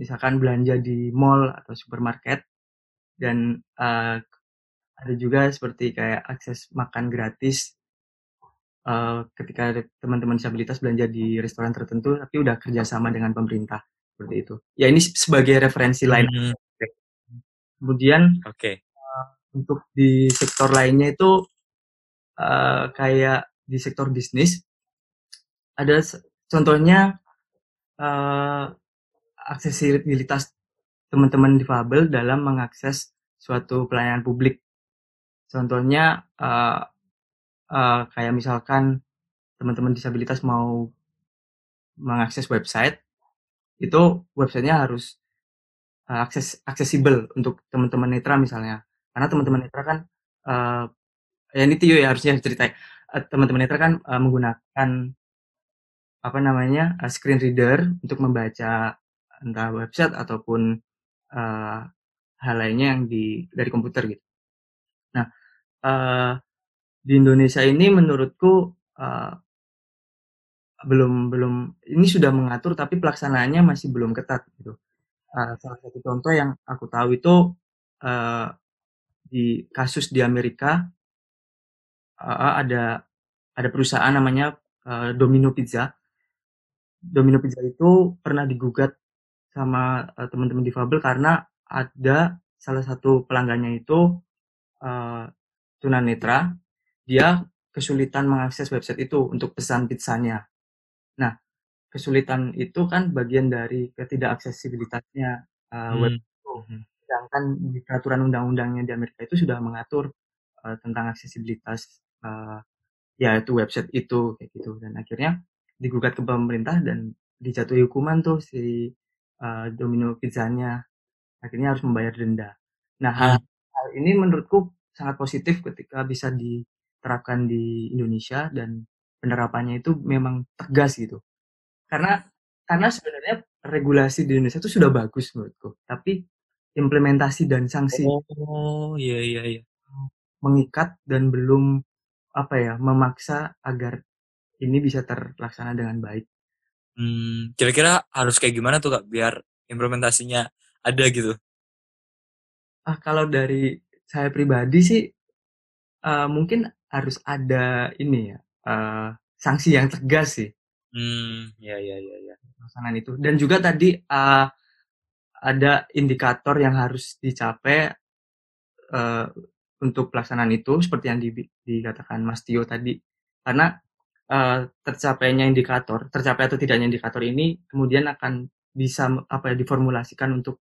Misalkan belanja di mall atau supermarket. Dan uh, ada juga seperti kayak akses makan gratis. Uh, ketika teman-teman disabilitas belanja di restoran tertentu tapi udah kerjasama dengan pemerintah. Seperti itu. Ya ini sebagai referensi lain. Hmm. kemudian okay. uh, untuk di sektor lainnya itu uh, kayak di sektor bisnis ada contohnya uh, aksesibilitas teman-teman difabel dalam mengakses suatu pelayanan publik. Contohnya uh, uh, kayak misalkan teman-teman disabilitas mau mengakses website, itu websitenya harus uh, akses aksesibel untuk teman-teman netra misalnya. Karena teman-teman netra kan uh, ya ini Tio ya harusnya cerita teman-teman netra kan uh, menggunakan apa namanya uh, screen reader untuk membaca entah website ataupun uh, hal lainnya yang di dari komputer gitu. Nah, uh, di Indonesia ini menurutku uh, belum belum ini sudah mengatur tapi pelaksanaannya masih belum ketat gitu. Uh, salah satu contoh yang aku tahu itu uh, di kasus di Amerika uh, ada ada perusahaan namanya uh, Domino Pizza. Domino Pizza itu pernah digugat sama uh, teman-teman difabel karena ada salah satu pelanggannya itu uh, tunanetra, dia kesulitan mengakses website itu untuk pesan pizzanya. Nah, kesulitan itu kan bagian dari ketidakaksesibilitasnya uh, hmm. web itu. Hmm. sedangkan di peraturan undang-undangnya di Amerika itu sudah mengatur uh, tentang aksesibilitas uh, ya itu website itu kayak gitu dan akhirnya digugat ke pemerintah dan dijatuhi hukuman tuh si uh, Domino Pizzanya akhirnya harus membayar denda. Nah hal, hal ini menurutku sangat positif ketika bisa diterapkan di Indonesia dan penerapannya itu memang tegas gitu. Karena karena sebenarnya regulasi di Indonesia itu sudah bagus menurutku, tapi implementasi dan sanksi Oh, iya iya iya. mengikat dan belum apa ya memaksa agar ini bisa terlaksana dengan baik. Hmm, kira-kira harus kayak gimana tuh kak biar implementasinya ada gitu? Ah kalau dari saya pribadi sih uh, mungkin harus ada ini ya uh, sanksi yang tegas sih. Hmm, ya ya ya ya. Pelaksanaan itu dan juga tadi uh, ada indikator yang harus dicapai uh, untuk pelaksanaan itu seperti yang di, dikatakan Mas Tio tadi karena uh, tercapainya indikator tercapai atau tidaknya indikator ini kemudian akan bisa apa ya diformulasikan untuk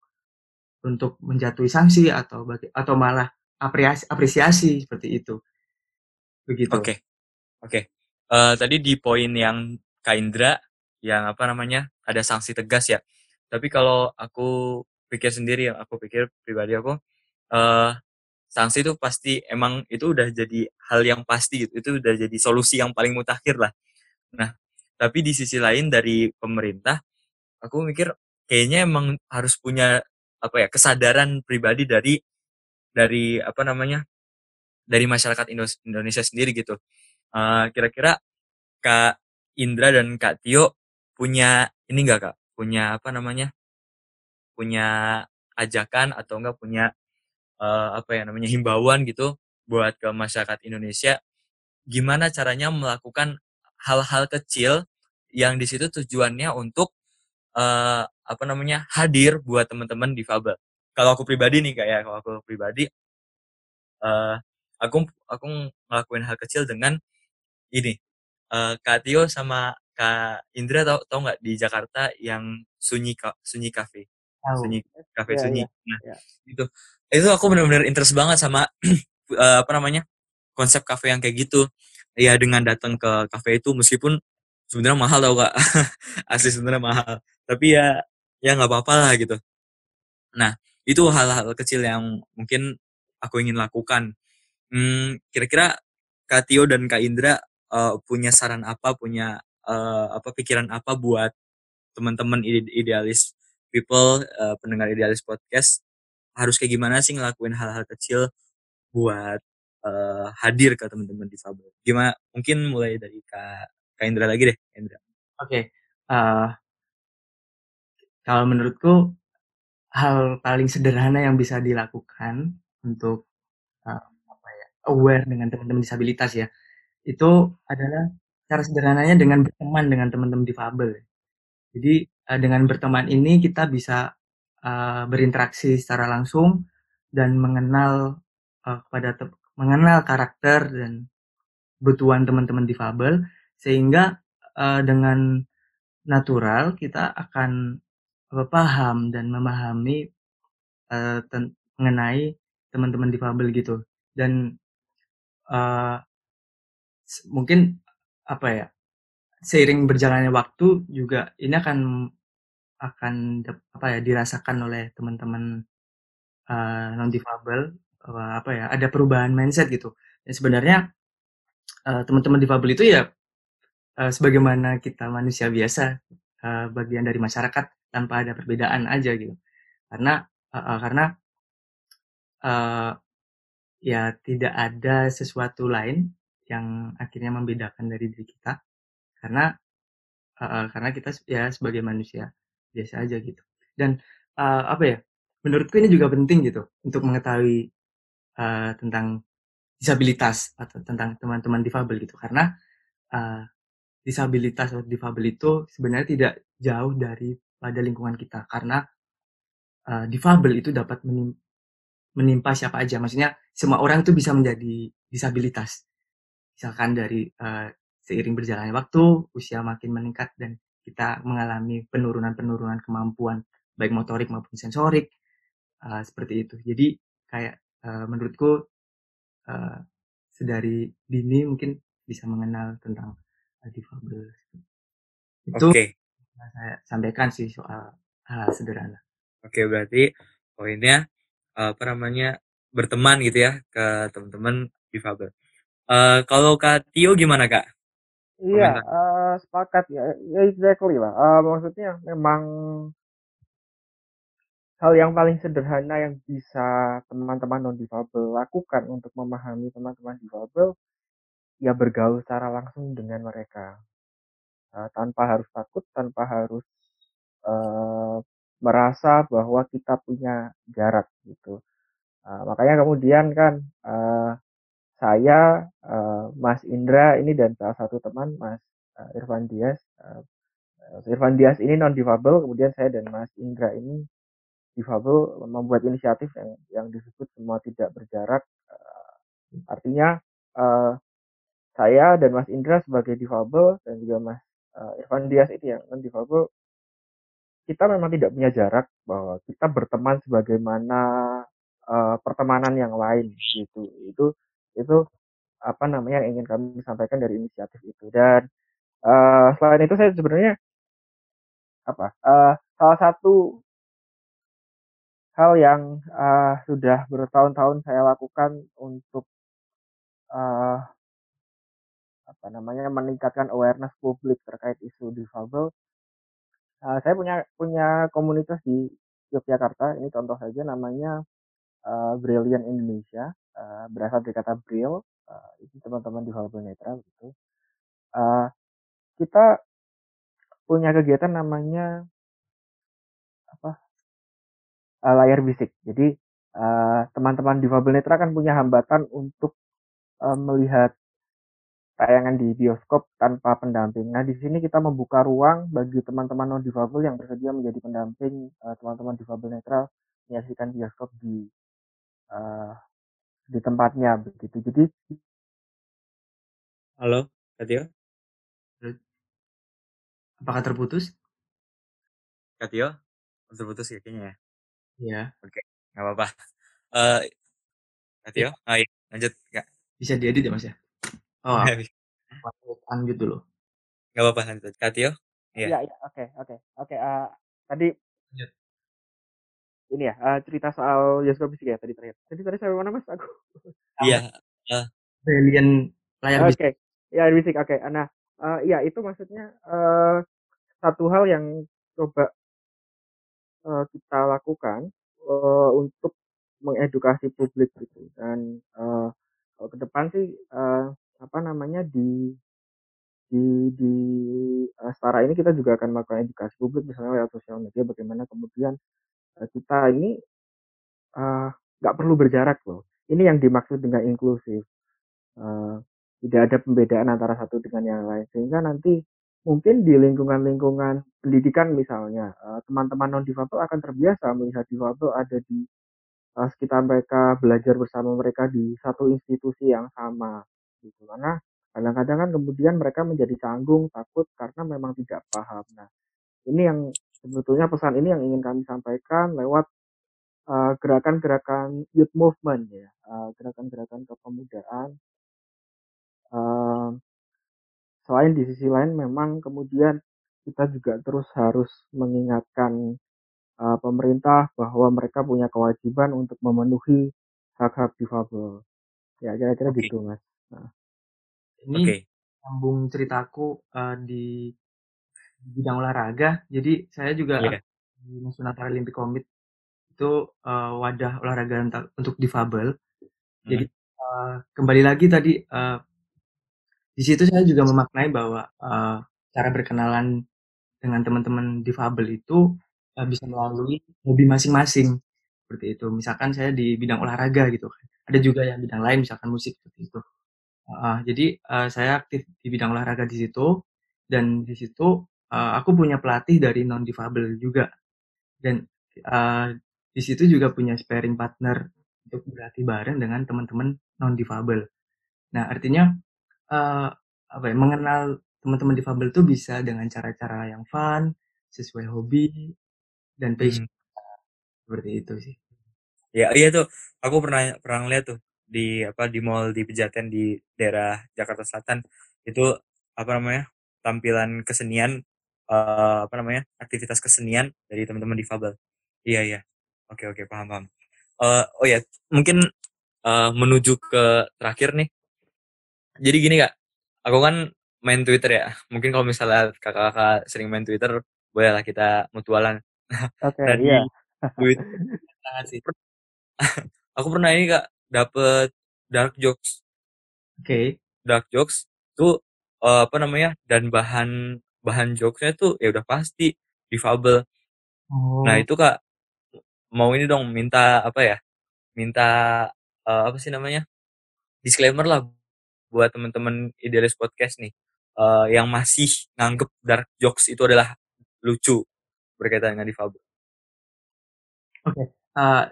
untuk menjatuhi sanksi atau bagi, atau malah apresiasi, apresiasi seperti itu begitu oke okay. oke okay. uh, tadi di poin yang Kak Indra yang apa namanya ada sanksi tegas ya tapi kalau aku pikir sendiri aku pikir pribadi aku uh, sanksi itu pasti emang itu udah jadi hal yang pasti gitu itu udah jadi solusi yang paling mutakhir lah. Nah tapi di sisi lain dari pemerintah aku mikir kayaknya emang harus punya apa ya kesadaran pribadi dari dari apa namanya dari masyarakat Indonesia sendiri gitu. Kira kira-kira kak Indra dan kak Tio punya ini enggak kak? Punya apa namanya punya ajakan atau enggak punya uh, apa ya namanya himbauan gitu buat ke masyarakat Indonesia gimana caranya melakukan hal-hal kecil yang di situ tujuannya untuk uh, apa namanya hadir buat teman-teman difabel. Kalau aku pribadi nih kayak kalau aku pribadi uh, aku aku ngelakuin hal kecil dengan ini uh, Kak Tio sama Kak Indra tau tau nggak di Jakarta yang sunyi sunyi cafe oh. sunyi cafe yeah, sunyi yeah, nah yeah. itu itu aku benar-benar interest banget sama uh, apa namanya konsep cafe yang kayak gitu. Ya dengan datang ke cafe itu meskipun sebenarnya mahal tau kak. Asli sebenarnya mahal. Tapi ya ya nggak apa-apa lah gitu. Nah itu hal-hal kecil yang mungkin aku ingin lakukan. Hmm, kira-kira Kak Tio dan Kak Indra uh, punya saran apa punya uh, apa pikiran apa buat teman-teman idealis people uh, pendengar idealis podcast harus kayak gimana sih ngelakuin hal-hal kecil buat uh, hadir ke teman-teman difabel gimana mungkin mulai dari Kak Kak Indra lagi deh Indra oke okay. uh, kalau menurutku hal paling sederhana yang bisa dilakukan untuk uh, apa ya aware dengan teman-teman disabilitas ya itu adalah cara sederhananya dengan berteman dengan teman-teman difabel jadi dengan berteman ini kita bisa uh, berinteraksi secara langsung dan mengenal uh, kepada mengenal karakter dan kebutuhan teman-teman difabel sehingga uh, dengan natural kita akan paham dan memahami mengenai teman-teman difabel gitu. Dan mungkin apa ya seiring berjalannya waktu juga ini akan akan apa ya dirasakan oleh teman-teman uh, non difabel uh, apa ya ada perubahan mindset gitu. Dan sebenarnya uh, teman-teman difabel itu ya uh, sebagaimana kita manusia biasa uh, bagian dari masyarakat tanpa ada perbedaan aja gitu. Karena uh, karena uh, ya tidak ada sesuatu lain yang akhirnya membedakan dari diri kita. Karena uh, karena kita ya sebagai manusia biasa aja gitu. Dan uh, apa ya menurutku ini juga penting gitu untuk mengetahui uh, tentang disabilitas atau tentang teman-teman difabel gitu. Karena uh, disabilitas atau difabel itu sebenarnya tidak jauh dari pada lingkungan kita. Karena uh, difabel itu dapat menim menimpa siapa aja. Maksudnya semua orang itu bisa menjadi disabilitas. Misalkan dari uh, seiring berjalannya waktu usia makin meningkat dan kita mengalami penurunan-penurunan kemampuan baik motorik maupun sensorik uh, seperti itu. Jadi kayak uh, menurutku uh, sedari dini mungkin bisa mengenal tentang uh, difabel. Itu Oke. yang saya sampaikan sih soal hal sederhana. Oke, berarti poinnya apa namanya berteman gitu ya ke teman-teman difabel. Eh, kalau Kak Tio gimana Kak? Iya, Komentar. Sepakat ya, ya exactly lah. Eh, maksudnya memang hal yang paling sederhana yang bisa teman-teman non difabel lakukan untuk memahami teman-teman difabel ya bergaul secara langsung dengan mereka Eh, tanpa harus takut, tanpa harus eh, merasa bahwa kita punya jarak gitu. Eh, makanya kemudian kan eh, saya, eh, Mas Indra ini dan salah satu teman Mas eh, Irfan Dias Mas Irfan Dias ini non difabel, kemudian saya dan Mas Indra ini difabel membuat inisiatif yang yang disebut semua tidak berjarak. Eh, artinya eh, saya dan Mas Indra sebagai difabel dan juga Mas eh, Irfan Dias ini yang non difabel, kita memang tidak punya jarak bahwa kita berteman sebagaimana eh, pertemanan yang lain gitu. Itu itu apa namanya yang ingin kami sampaikan dari inisiatif itu dan eh, selain itu saya sebenarnya apa eh, salah satu hal yang eh, sudah bertahun-tahun saya lakukan untuk eh, apa namanya meningkatkan awareness publik terkait isu difabel. Eh, saya punya punya komunitas di Yogyakarta. Ini contoh saja namanya eh, Brilliant Indonesia. Eh, berasal dari kata Brill. Eh, itu teman-teman difabel netra begitu. Eh, kita punya kegiatan namanya apa eh, layar bisik. Jadi eh, teman-teman difabel netra kan punya hambatan untuk eh, melihat tayangan di bioskop tanpa pendamping. Nah, di sini kita membuka ruang bagi teman-teman non difabel yang bersedia menjadi pendamping teman-teman difabel netral menyaksikan bioskop di eh, di tempatnya begitu. Jadi Halo, Kak Tio? Apakah terputus? Kak Tio? Terputus ya kayaknya ya? Ya, Oke, nggak apa-apa. Eh, Kak Tio? Oh iya, lanjut Kak. bisa diedit ya Mas ya? Oh, aku unmute dulu. Nggak apa-apa, lanjut. Kak Tio? Iya. Iya, iya, oke, oke, oke. eh, tadi Lanjut. ini ya eh, cerita soal bioskop bisik ya tadi terakhir. Jadi tadi sampai mana mas? Aku. Iya, Brilliant layar Oke, bisik. ya bisik. Oke, nah, eh, iya itu maksudnya eh, satu hal yang coba eh, kita lakukan eh, untuk mengedukasi publik gitu dan kalau ke depan sih eh, apa namanya di di di eh, Setara ini kita juga akan melakukan edukasi publik misalnya lewat sosial media bagaimana kemudian eh, kita ini nggak perlu berjarak loh. Ini yang dimaksud dengan inklusif. Eh, tidak ada pembedaan antara satu dengan yang lain. Sehingga nanti mungkin di lingkungan-lingkungan pendidikan misalnya eh, teman-teman non difabel akan terbiasa melihat difabel ada di eh, sekitar mereka belajar bersama mereka di satu institusi yang sama gitu. Karena kadang-kadang kan kemudian mereka menjadi canggung takut karena memang tidak paham. Nah ini yang sebetulnya pesan ini yang ingin kami sampaikan lewat eh, gerakan-gerakan youth movement ya gerakan-gerakan kepemudaan Eh, selain di sisi lain memang kemudian kita juga terus harus mengingatkan eh, pemerintah bahwa mereka punya kewajiban untuk memenuhi hak-hak difabel. Ya kira-kira Oke. gitu mas. Ini Oke. sambung ceritaku eh, di di bidang olahraga. Jadi saya juga Iya. di National Paralympic Committee itu eh, wadah olahraga untuk difabel. Jadi eh, kembali lagi tadi eh, di situ saya juga memaknai bahwa eh, cara berkenalan dengan teman-teman difabel itu eh, bisa melalui hobi masing-masing seperti itu. Misalkan saya di bidang olahraga gitu kan. Ada juga yang bidang lain misalkan musik seperti itu. Uh, jadi uh, saya aktif di bidang olahraga di situ dan di situ uh, aku punya pelatih dari non difabel juga dan uh, di situ juga punya sparring partner untuk berlatih bareng dengan teman-teman non difabel. Nah artinya uh, apa ya mengenal teman-teman difabel itu bisa dengan cara-cara yang fun sesuai hobi dan passion Hmm. seperti itu sih. Ya, iya tuh. Aku pernah pernah ngeliat tuh di apa di mall di Pejaten di daerah Jakarta Selatan itu apa namanya tampilan kesenian eh, apa namanya aktivitas kesenian dari teman-teman difabel. Iya iya. Oke oke paham paham. Eh, oh ya mungkin eh, menuju ke terakhir nih. Jadi gini kak, aku kan main Twitter ya. Mungkin kalau misalnya kakak-kakak sering main Twitter, bolehlah kita mutualan. Oke, Nah di iya. Twitter sangat sih. Aku pernah ini kak dapet dark jokes, Oke. dark jokes tuh eh, apa namanya dan bahan bahan jokesnya tuh ya udah pasti difabel. Oh. Nah itu kak mau ini dong minta apa ya? Minta eh, apa sih namanya? Disclaimer lah buat teman-teman idealis podcast nih eh, yang masih nganggep dark jokes itu adalah lucu berkaitan dengan difabel. Oke. eh,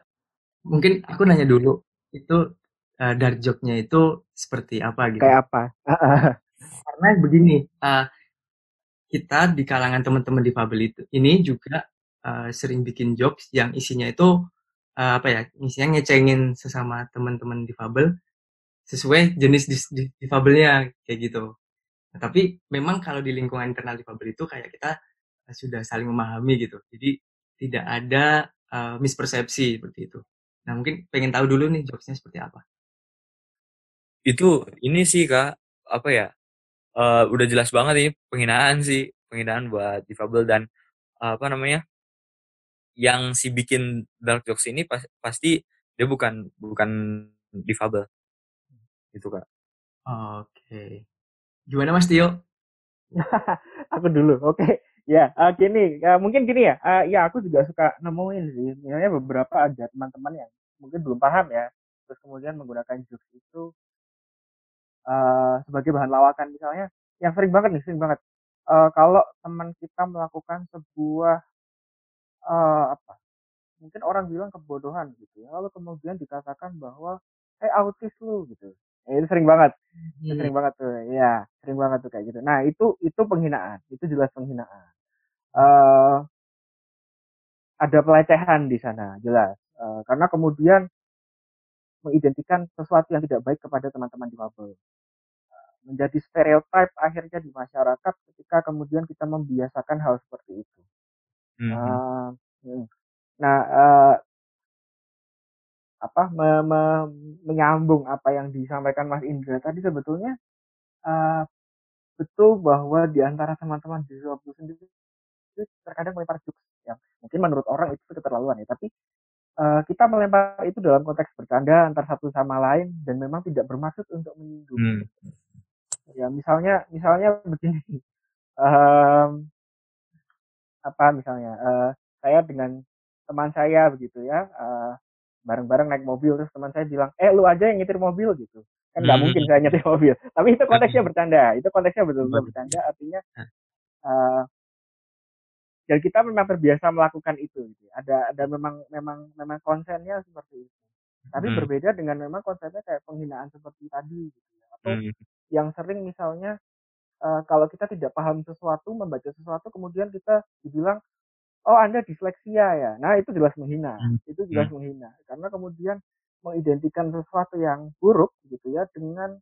mungkin aku nanya dulu itu eh, dark joke-nya itu seperti apa gitu. Kayak apa? Karena begini, eh, kita di kalangan teman-teman difabel itu ini juga eh, sering bikin jokes yang isinya itu eh, apa ya? Isinya ngecengin sesama teman-teman difabel sesuai jenis difabelnya kayak gitu. Nah, tapi memang kalau di lingkungan internal difabel itu kayak kita eh, sudah saling memahami gitu. Jadi tidak ada eh, mispersepsi seperti itu. Nah mungkin pengen tahu dulu nih jokesnya seperti apa. Itu ini sih kak apa ya? eh, udah jelas banget ini penghinaan sih penghinaan buat difabel dan eh, apa namanya? Yang si bikin dark jokes ini pas- pasti dia bukan bukan difabel gitu kak. Oke. Gimana Mas Tio? aku dulu. Oke. Ya, eh, gini, ya, mungkin gini ya. Eh, ya, aku juga suka nemuin sih. Misalnya beberapa ada teman-teman yang mungkin belum paham ya. Terus kemudian menggunakan jokes itu eh, sebagai bahan lawakan misalnya. Yang sering banget nih, sering banget. Eh, kalau teman kita melakukan sebuah eh, apa? Mungkin orang bilang kebodohan gitu ya. Lalu kemudian dikatakan bahwa eh autis lu gitu. Eh, itu sering banget. Itu sering banget tuh. Ya, sering banget tuh kayak gitu. Nah, itu itu penghinaan. Itu jelas penghinaan. eh ada pelecehan di sana, jelas. Eh, karena kemudian mengidentikan sesuatu yang tidak baik kepada teman-teman difabel. Menjadi stereotip akhirnya di masyarakat ketika kemudian kita membiasakan hal seperti itu. Eh, hmm. Nah, eh, apa me- me- menyambung apa yang disampaikan Mas Indra tadi sebetulnya eh, betul bahwa di antara teman-teman di Zoom sendiri itu terkadang melempar jokes yang mungkin menurut orang itu keterlaluan ya, tapi eh, kita melempar itu dalam konteks bercanda antar satu sama lain dan memang tidak bermaksud untuk menyinggung. Hmm. Ya misalnya misalnya begini, em, apa misalnya eh, saya dengan teman saya begitu ya eh, bareng-bareng naik mobil terus teman saya bilang eh lu aja yang nyetir mobil gitu kan nggak Hmm. mungkin saya nyetir mobil tapi itu konteksnya bercanda itu konteksnya betul-betul Betul. bercanda artinya eh, dan kita memang terbiasa melakukan itu gitu. ada ada memang memang memang konsennya seperti itu tapi Hmm. berbeda dengan memang konsepnya kayak penghinaan seperti tadi gitu ya. atau Hmm. yang sering misalnya eh, kalau kita tidak paham sesuatu membaca sesuatu kemudian kita dibilang oh anda disleksia ya nah itu jelas menghina Hmm. itu jelas menghina karena kemudian mengidentikan sesuatu yang buruk gitu ya dengan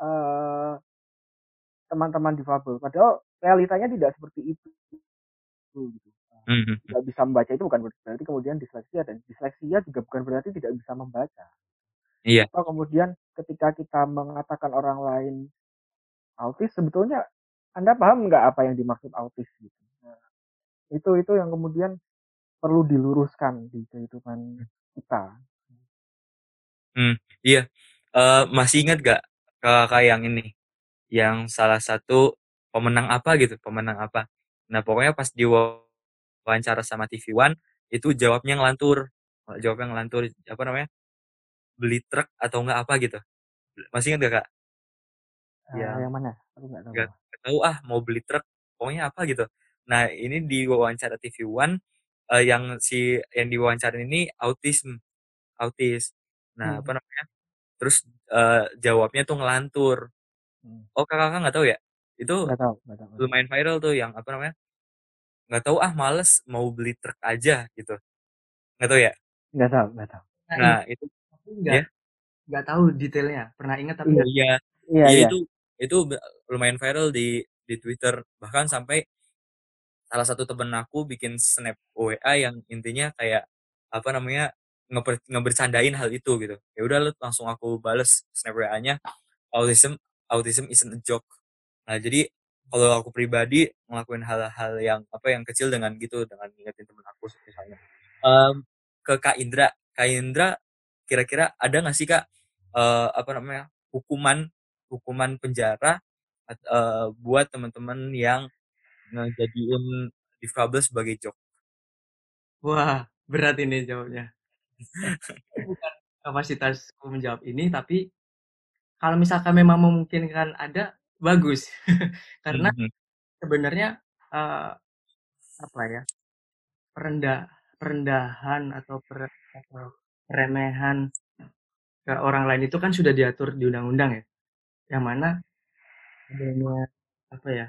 eh, teman-teman difabel padahal realitanya tidak seperti itu gitu. Hmm. tidak bisa membaca itu bukan berarti kemudian disleksia dan disleksia juga bukan berarti tidak bisa membaca Iya. atau kemudian ketika kita mengatakan orang lain autis sebetulnya anda paham nggak apa yang dimaksud autis gitu itu itu yang kemudian perlu diluruskan di kehidupan kita Hmm, iya. Eh, masih ingat gak kakak yang ini? Yang salah satu pemenang apa gitu, pemenang apa. Nah pokoknya pas di wawancara sama TV One, itu jawabnya ngelantur. Jawabnya ngelantur, apa namanya? Beli truk atau enggak apa gitu. Masih ingat gak kak? Eh, Yang yang mana aku nggak tahu nggak tahu ah mau beli truk, pokoknya apa gitu. Nah ini di wawancara TV One, eh, yang si yang diwawancarin ini autism, autis. Nah Hmm. apa namanya? Terus eh, jawabnya tuh ngelantur. Hmm. Oh kakak nggak tahu ya? Itu nggak tahu nggak tahu lumayan viral tuh yang apa namanya? Nggak tahu ah males mau beli truk aja gitu. Nggak tahu ya? nggak tahu nggak tahu Nah, itu tapi nggak ya. nggak tahu detailnya pernah ingat tapi Iya. iya iya Iya itu itu lumayan viral di di Twitter bahkan sampai salah satu temen aku bikin snap WA yang intinya kayak apa namanya ngeber, ngebercandain hal itu gitu. Ya udah lu langsung aku bales snap WA-nya autism autism isn't a joke. Nah jadi kalau aku pribadi ngelakuin hal-hal yang apa yang kecil dengan gitu dengan ngingetin temen aku misalnya. Em, ke Kak Indra. Kak Indra kira-kira ada nggak sih Kak eh, apa namanya hukuman hukuman penjara eh, buat teman-teman yang ngejadiin difabel sebagai joke. wah berat ini jawabnya bukan kapasitasku menjawab ini tapi kalau misalkan memang memungkinkan ada bagus karena Mhm. sebenarnya eh, apa ya perendah perendahan atau per, atau peremehan ke orang lain itu kan sudah diatur di undang-undang ya yang mana adanya apa ya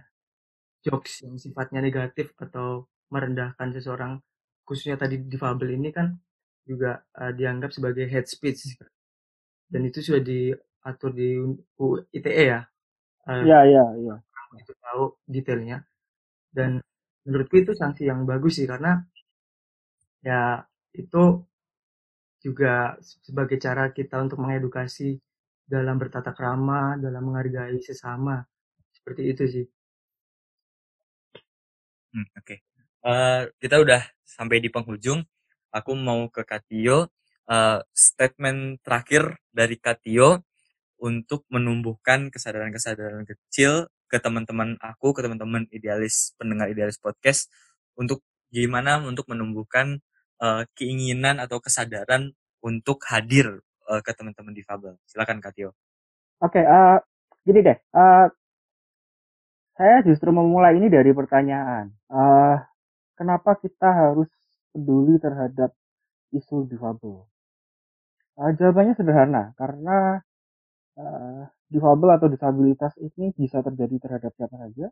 jokes yang sifatnya negatif atau merendahkan seseorang khususnya tadi difabel ini kan juga eh, dianggap sebagai hate speech. Dan itu sudah diatur di UU ITE ya? Iya iya iya itu tahu detailnya. Dan menurutku itu sanksi yang bagus sih karena ya itu juga sebagai cara kita untuk mengedukasi dalam bertata krama dalam menghargai sesama. Seperti itu sih Hmm, Oke. Eh, kita udah sampai di penghujung. Aku mau ke Katio. Eh, statement terakhir dari Katio untuk menumbuhkan kesadaran-kesadaran kecil ke teman-teman aku, ke teman-teman idealis pendengar idealis podcast untuk gimana untuk menumbuhkan eh, keinginan atau kesadaran untuk hadir eh, ke teman-teman difabel. Silakan Katio. Oke, eh, gini deh. eh, saya justru memulai ini dari pertanyaan. Eh, kenapa kita harus peduli terhadap isu difabel? Eh, jawabannya sederhana, karena eh, difabel atau disabilitas ini bisa terjadi terhadap siapa saja,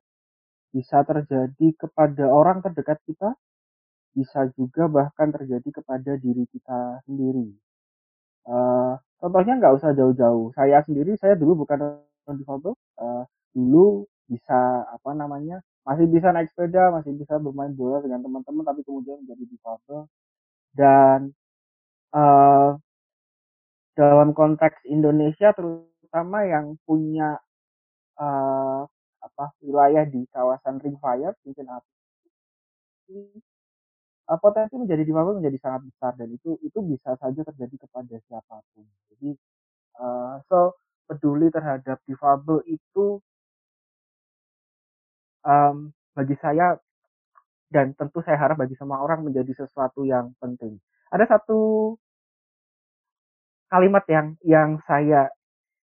bisa terjadi kepada orang terdekat kita, bisa juga bahkan terjadi kepada diri kita sendiri. Eh, contohnya nggak usah jauh-jauh. Saya sendiri, saya dulu bukan non difabel. Eh, dulu bisa apa namanya, masih bisa naik sepeda, masih bisa bermain bola dengan teman-teman, tapi kemudian menjadi difabel. Dan eh, dalam konteks Indonesia, terutama yang punya eh, apa wilayah di kawasan ring fire, cincin api, eh, potensi menjadi difabel menjadi sangat besar dan itu itu bisa saja terjadi kepada siapa pun. Jadi Uh, so peduli terhadap difabel itu um, bagi saya dan tentu saya harap bagi semua orang menjadi sesuatu yang penting. Ada satu kalimat yang yang saya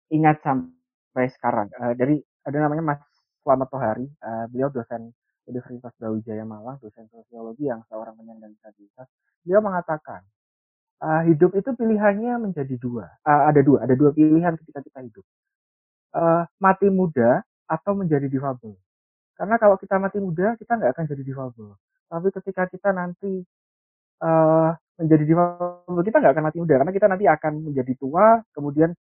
ingat sampai sekarang uh, dari ada namanya Mas Slamet Tohari, uh, beliau dosen Universitas Brawijaya Malang, dosen sosiologi yang seorang penyandang disabilitas. Beliau mengatakan uh, hidup itu pilihannya menjadi dua. Uh, ada dua, ada dua pilihan ketika kita hidup. Uh, mati muda atau menjadi difabel. Karena kalau kita mati muda, kita nggak akan jadi difabel. Tapi ketika kita nanti uh, menjadi difabel, kita nggak akan mati muda. Karena kita nanti akan menjadi tua, kemudian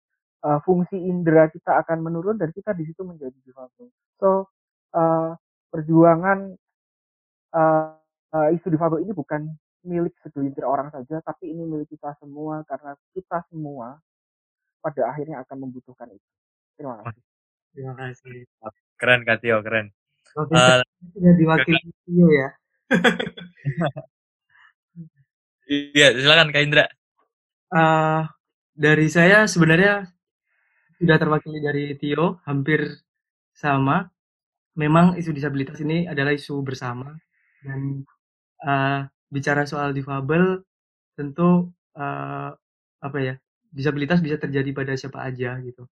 uh, fungsi indera kita akan menurun dan kita di situ menjadi difabel. So, uh, perjuangan uh, uh, isu difabel ini bukan milik segelintir orang saja, tapi ini milik kita semua karena kita semua pada akhirnya akan membutuhkan itu. Terima kasih. terima kasih Keren Katio, keren. Oke, Eh, sudah diwakili Tio ya iya, silakan Kak Indra. Eh, dari saya sebenarnya sudah terwakili dari Tio hampir sama. Memang isu disabilitas ini adalah isu bersama dan eh, bicara soal difabel tentu eh, apa ya disabilitas bisa terjadi pada siapa aja gitu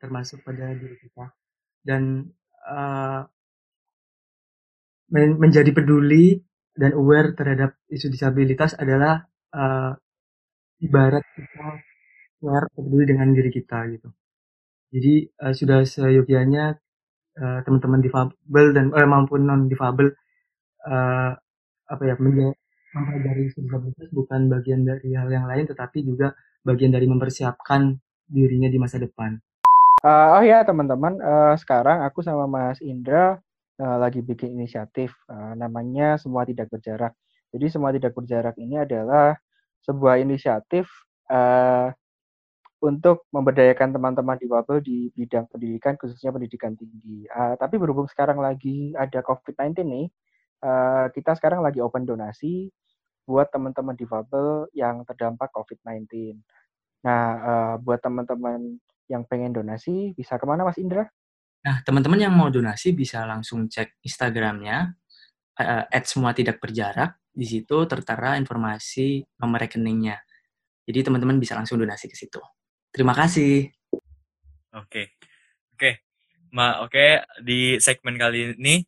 termasuk pada diri kita dan eh, men- menjadi peduli dan aware terhadap isu disabilitas adalah eh, ibarat kita care peduli dengan diri kita gitu. Jadi eh, sudah seyogianya eh, teman-teman difabel dan eh, maupun non difabel eh, apa ya mempelajari disabilitas bukan bagian dari hal yang lain tetapi juga bagian dari mempersiapkan dirinya di masa depan. Uh, oh ya teman-teman, uh, sekarang aku sama Mas Indra uh, lagi bikin inisiatif uh, namanya Semua Tidak Berjarak. Jadi Semua Tidak Berjarak ini adalah sebuah inisiatif uh, untuk memberdayakan teman-teman di difabel di bidang pendidikan khususnya pendidikan tinggi. Uh, tapi berhubung sekarang lagi ada COVID-19 nih, uh, kita sekarang lagi open donasi buat teman-teman di difabel yang terdampak COVID-19. Nah, uh, buat teman-teman yang pengen donasi bisa ke mana Mas Indra? Nah, teman-teman yang mau donasi bisa langsung cek Instagramnya uh, semua tidak berjarak. Di situ tertera informasi nomor rekeningnya. Jadi teman-teman bisa langsung donasi ke situ. Terima kasih. Oke, oke, ma oke di segmen kali ini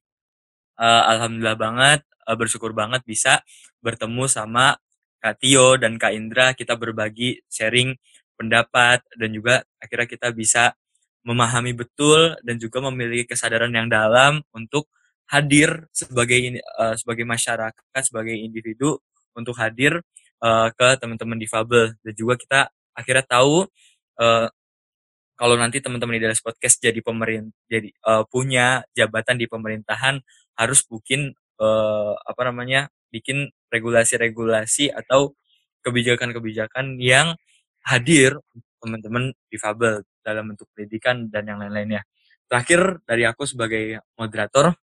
uh, alhamdulillah banget uh, bersyukur banget bisa bertemu sama Kak Tio dan Kak Indra kita berbagi sharing pendapat dan juga akhirnya kita bisa memahami betul dan juga memiliki kesadaran yang dalam untuk hadir sebagai uh, sebagai masyarakat sebagai individu untuk hadir uh, ke teman-teman difabel. Dan juga kita akhirnya tahu uh, kalau nanti teman-teman di Dallas Podcast jadi pemerintah jadi uh, punya jabatan di pemerintahan harus bikin uh, apa namanya bikin regulasi-regulasi atau kebijakan-kebijakan yang hadir teman-teman difabel dalam bentuk pendidikan dan yang lain-lainnya. Terakhir dari aku sebagai moderator,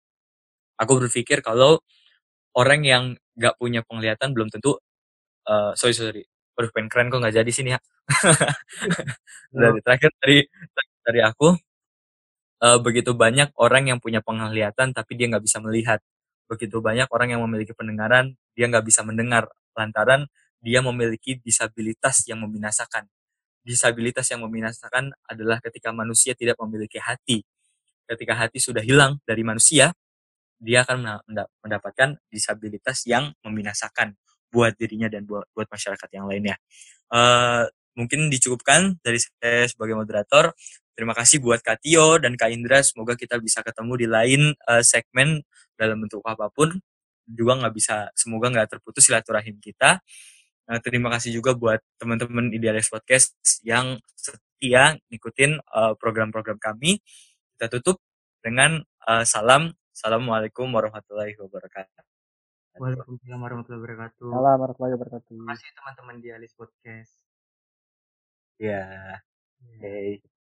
aku berpikir kalau orang yang nggak punya penglihatan belum tentu, uh, sorry sorry, Waduh, pengen keren kok nggak jadi sini ya. dari terakhir dari dari aku, uh, begitu banyak orang yang punya penglihatan tapi dia nggak bisa melihat. Begitu banyak orang yang memiliki pendengaran, dia nggak bisa mendengar lantaran dia memiliki disabilitas yang membinasakan. Disabilitas yang membinasakan adalah ketika manusia tidak memiliki hati. Ketika hati sudah hilang dari manusia, dia akan mendapatkan disabilitas yang membinasakan buat dirinya dan buat, buat masyarakat yang lainnya. Uh, mungkin dicukupkan dari saya sebagai moderator. Terima kasih buat Kak Tio dan Kak Indra. Semoga kita bisa ketemu di lain uh, segmen dalam bentuk apa pun. Juga nggak bisa, semoga nggak terputus silaturahim kita. Uh, terima kasih juga buat teman-teman Idealis Podcast yang setia ngikutin program-program uh, kami. Kita tutup dengan uh, salam. Assalamualaikum warahmatullahi wabarakatuh. Waalaikumsalam warahmatullahi wabarakatuh. Salam warahmatullahi wabarakatuh. Terima kasih teman-teman di Alis Podcast. Ya. Yeah. Hey.